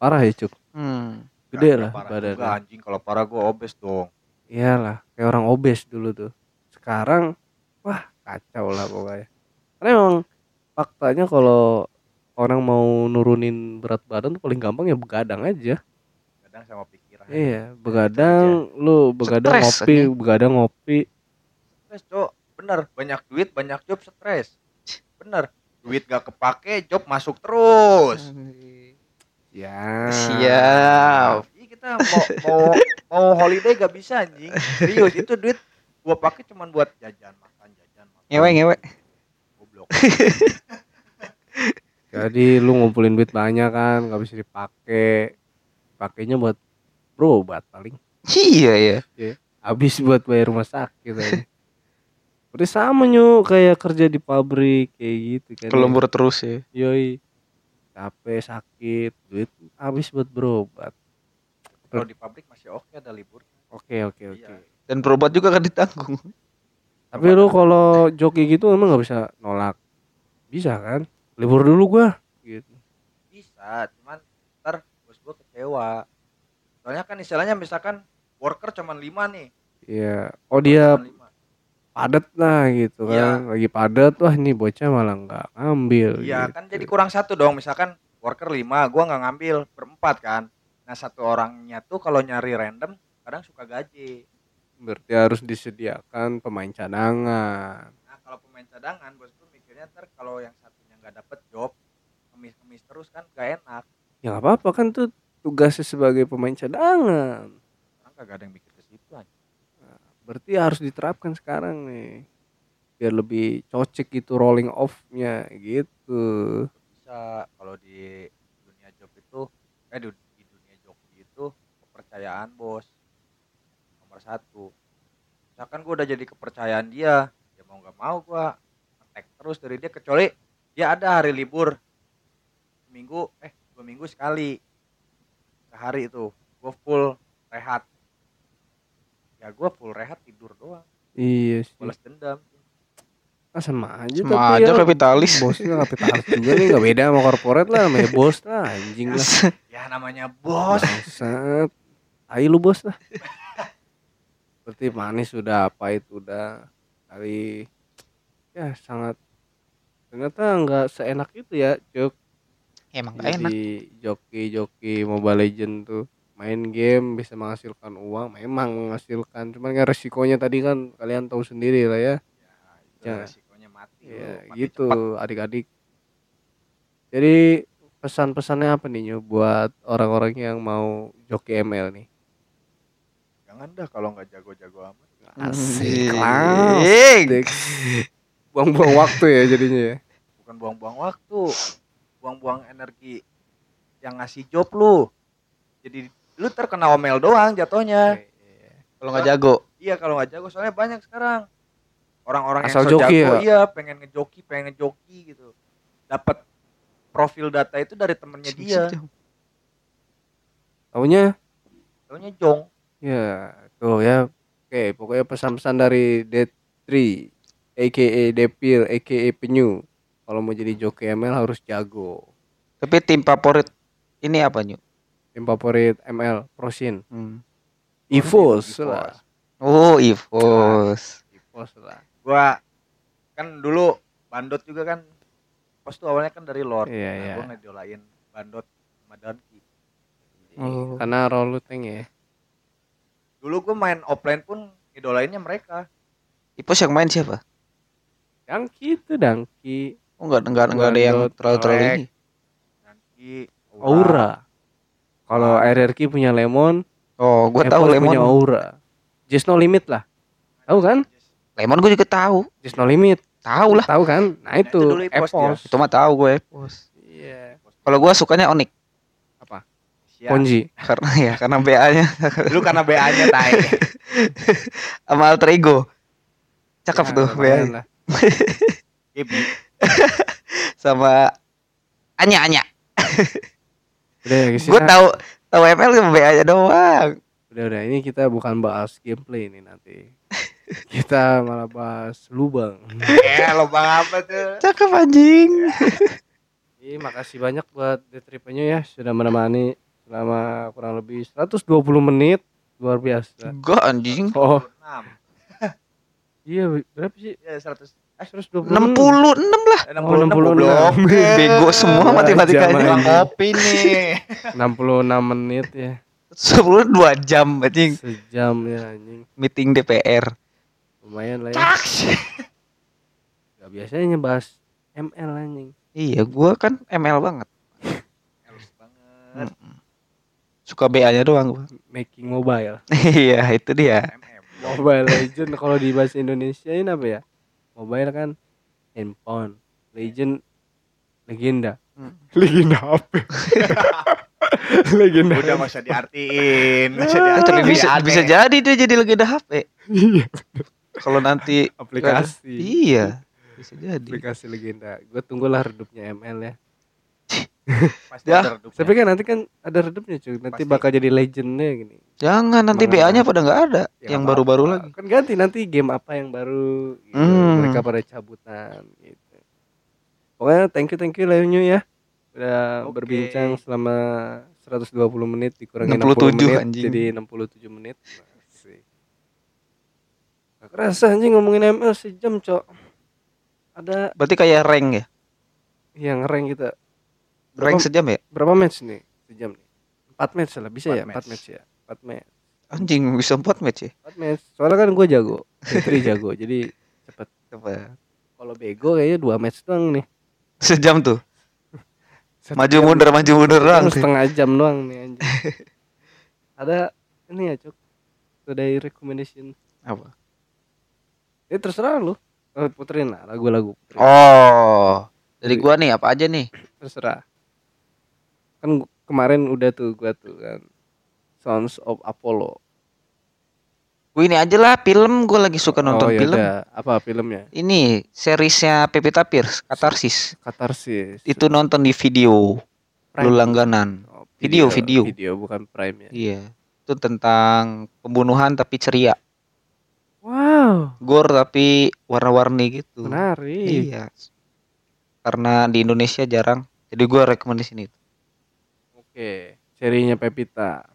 parah ya cuk. Hmm. gede lah juga, anjing. Kalau parah gue obes dong. Iyalah kayak orang obes dulu tuh. Sekarang wah kacau lah pokoknya. Karena emang faktanya kalau orang mau nurunin berat badan tuh paling gampang ya begadang aja. Kadang sama pikiran. Iya begadang lu begadang Stres ngopi aja. begadang ngopi. Stres cok. Bener banyak duit banyak job stres. Bener duit gak kepake job masuk terus ya Siap. Iya kita mau mau mau holiday gak bisa anjing serius itu duit gua pakai cuman buat jajan makan jajan makan Ngewe ngewe. goblok jadi lu ngumpulin duit banyak kan nggak bisa dipakai pakainya buat berobat paling Iya ya. habis buat bayar rumah sakit aja. Berarti sama nyu kayak kerja di pabrik kayak gitu kan. Kelembur terus ya. Yoi. Capek, sakit, duit habis buat berobat. kalau di pabrik masih oke ada libur Oke, oke, oke. Iya. Dan berobat juga kan ditanggung. Tapi lu kalau joki gitu emang nggak bisa nolak. Bisa kan? Libur dulu gua gitu. bisa cuman ntar bos gua kecewa soalnya kan istilahnya misalkan worker cuman lima nih Iya. Oh dia. Padat lah gitu kan. Lagi padat wah ini bocah malah nggak ngambil. iya gitu. kan jadi kurang satu dong misalkan worker lima gua nggak ngambil berempat kan nah satu orangnya tuh kalau nyari random kadang suka gaji Berarti harus disediakan pemain cadangan. Nah kalau pemain cadangan bos gue mikirnya ntar kalau yang satunya nggak dapet job ngemis-ngemis terus kan gak enak. Ya apa-apa kan tuh tugasnya sebagai pemain cadangan. Orang kagak ada yang mikir. Berarti harus diterapkan sekarang nih. Biar lebih cocok gitu rolling off-nya gitu. Bisa kalau di dunia job itu eh di, dunia joki itu kepercayaan bos nomor satu. Misalkan gue udah jadi kepercayaan dia, ya mau nggak mau gue ngetek terus dari dia kecuali dia ada hari libur minggu eh dua minggu sekali sehari itu gue full rehat ya gue full rehat tidur doang Iya sih. balas dendam Ah, sama aja Sama tapi aja ya, kapitalis. Bosnya kapitalis juga nih nggak beda sama korporat lah namanya bos lah anjing lah. ya namanya bos Bangsat. Ayo lu bos lah. Berarti manis sudah apa itu udah kali ya sangat ternyata nggak seenak itu ya Cuk Emang gak enak. jadi joki-joki Mobile Legend tuh main game bisa menghasilkan uang memang menghasilkan. Cuman kan resikonya tadi kan kalian tahu sendiri lah ya. Itu Ya. resikonya mati ya mati gitu cepat. adik-adik. Jadi pesan-pesannya apa nih Nyu, buat orang-orang yang mau joki ML nih? Jangan dah kalau nggak jago-jago amat. Asik. Asik. buang-buang waktu ya jadinya ya. Bukan buang-buang waktu. Buang-buang energi yang ngasih job lu. Jadi lu terkena omel doang jatuhnya. Kalau nggak jago. iya kalau nggak jago soalnya banyak sekarang. Orang-orang yang Asal so joki jago ya? iya pengen ngejoki pengen ngejoki gitu. Dapat profil data itu dari temennya dia. taunya? Taunya jong. Ya tuh ya. Oke pokoknya pesan-pesan dari D3 aka Depil aka Penyu. Kalau mau jadi joki ML harus jago. Tapi tim favorit ini apa Nyu? Tim favorit ML Prosin Hmm. Evos. lah Oh, Evos. Evos lah gua kan dulu bandot juga kan pos tuh awalnya kan dari Lord Iya, nah, iya. gua ngedolain bandot sama Donkey Oh. karena role tank ya dulu gua main offline pun ngidolainnya mereka Evos yang main siapa? Dangki itu Dangki Oh enggak enggak enggak ada yang terlalu terlalu ini. Nanti Aura. Kalau RRQ punya Lemon, Oh, gua tahu Lemon. punya Aura. Just No Limit lah. Tahu kan? Lemon gue juga tahu. Just No Limit. Tahu lah. Tahu kan? Nah itu itu, dulu Evos dia. Evos. Itu mah tahu gue. Iya. Kalau gua sukanya Onyx Siap. Ponji. karena ya karena BA-nya Lu karena BA-nya tai. sama alter ego. Cakep Nah, tuh BA. lah. Sama Anya Anya. Udah ya guys. Gue tahu tahu ML sama BA-nya doang. Udah udah ini kita bukan bahas gameplay ini nanti. kita malah bahas lubang. Eh, lobang apa tuh? Cakep anjing. Iya, makasih banyak buat The Penyu ya sudah menemani selama kurang lebih 120 menit. Luar biasa. Enggak anjing. Oh, 6. iya berapa sih? Ya 100. Eh, 120. 66 lah. eh, 66 goblok. Bego semua Dua matematikanya. jam, Tukang anjing. kopi nih. 66 menit ya. Sebelum 2 jam anjing Sejam ya anjing. meeting DPR. Lumayan lah ya. Caks. Gak biasanya bahas ML anjing. Iya, gua kan ML banget. Halus banget. Suka BA-nya doang gua. Making mobile. Iya, itu dia. Mobile Legend kalau di bahasa Indonesia ini apa ya? Mobile kan handphone. Legend legenda. Hmm. Legenda apa? legenda. Udah nggak usah diartiin. Eh, diartiin. tapi bisa bisa jadi dia jadi legenda HP. Kalau nanti aplikasi. Iya, bisa jadi. Aplikasi legenda. Gue tunggulah redupnya ML ya. Pasti Ya. Tapi kan nanti kan ada redupnya cuy. Nanti Pasti. bakal jadi legendnya gini. Jangan nanti Mana? BA-nya pada nggak ada, Ya, yang baru-baru lagi. Kan ganti nanti game apa yang baru. Gitu. Hmm. Mereka pada cabutan gitu. Pokoknya thank you thank you Leonyu ya. Udah Oke. berbincang selama 120 menit dikurangi 67 60 menit anjing. jadi 67 menit. Asik. Gak kerasa anjing ngomongin ML sejam, Cok. Ada Berarti kayak rank ya? yang rank kita. Rank Berapa, sejam ya? berapa match nih? Sejam nih. 4 match lah, bisa Empat ya? 4 match. match ya. 4 match. Anjing bisa 4 match ya? 4 match. Soalnya kan gue jago. Fitri jago. Jadi cepet. Coba. Kalau bego kayaknya 2 match doang nih. Sejam tuh. Satu Maju mundur maju mundur doang. Setengah jam doang nih anjing. Ada ini ya, Cok. Today recommendation. Apa? Eh terserah lu. Oh, puterin lah lagu-lagu. Oh. Dari gua nih apa aja nih? Terserah. Kan kemarin udah tuh gua tuh kan. Sounds of Apollo. Gue ini aja lah film gue lagi suka nonton oh, film. yaudah. Apa filmnya? Ini seriesnya Pevita Pierce, Katarsis. Katarsis. Itu nonton di video, Prime. lu langganan. Oh, Video, video. Video bukan Prime ya. Iya. Itu tentang pembunuhan tapi ceria. Wow, Gore tapi warna-warni gitu. menarik. Iya. Karena di Indonesia jarang. Jadi gue rekomendasi ini. Oke, serinya Pepita.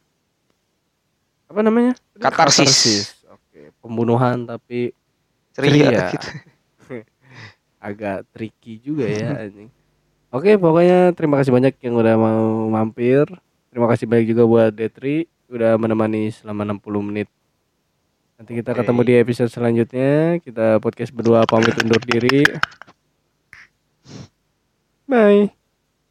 Apa namanya? Katarsis. Oke, pembunuhan tapi Ceria. Gitu. agak tricky juga ya anjing. Oke, pokoknya terima kasih banyak yang udah mau mampir. Terima kasih banyak juga buat Detri udah menemani selama 60 menit. Nanti kita Oke. ketemu di episode selanjutnya. Kita podcast berdua pamit undur diri. Bye.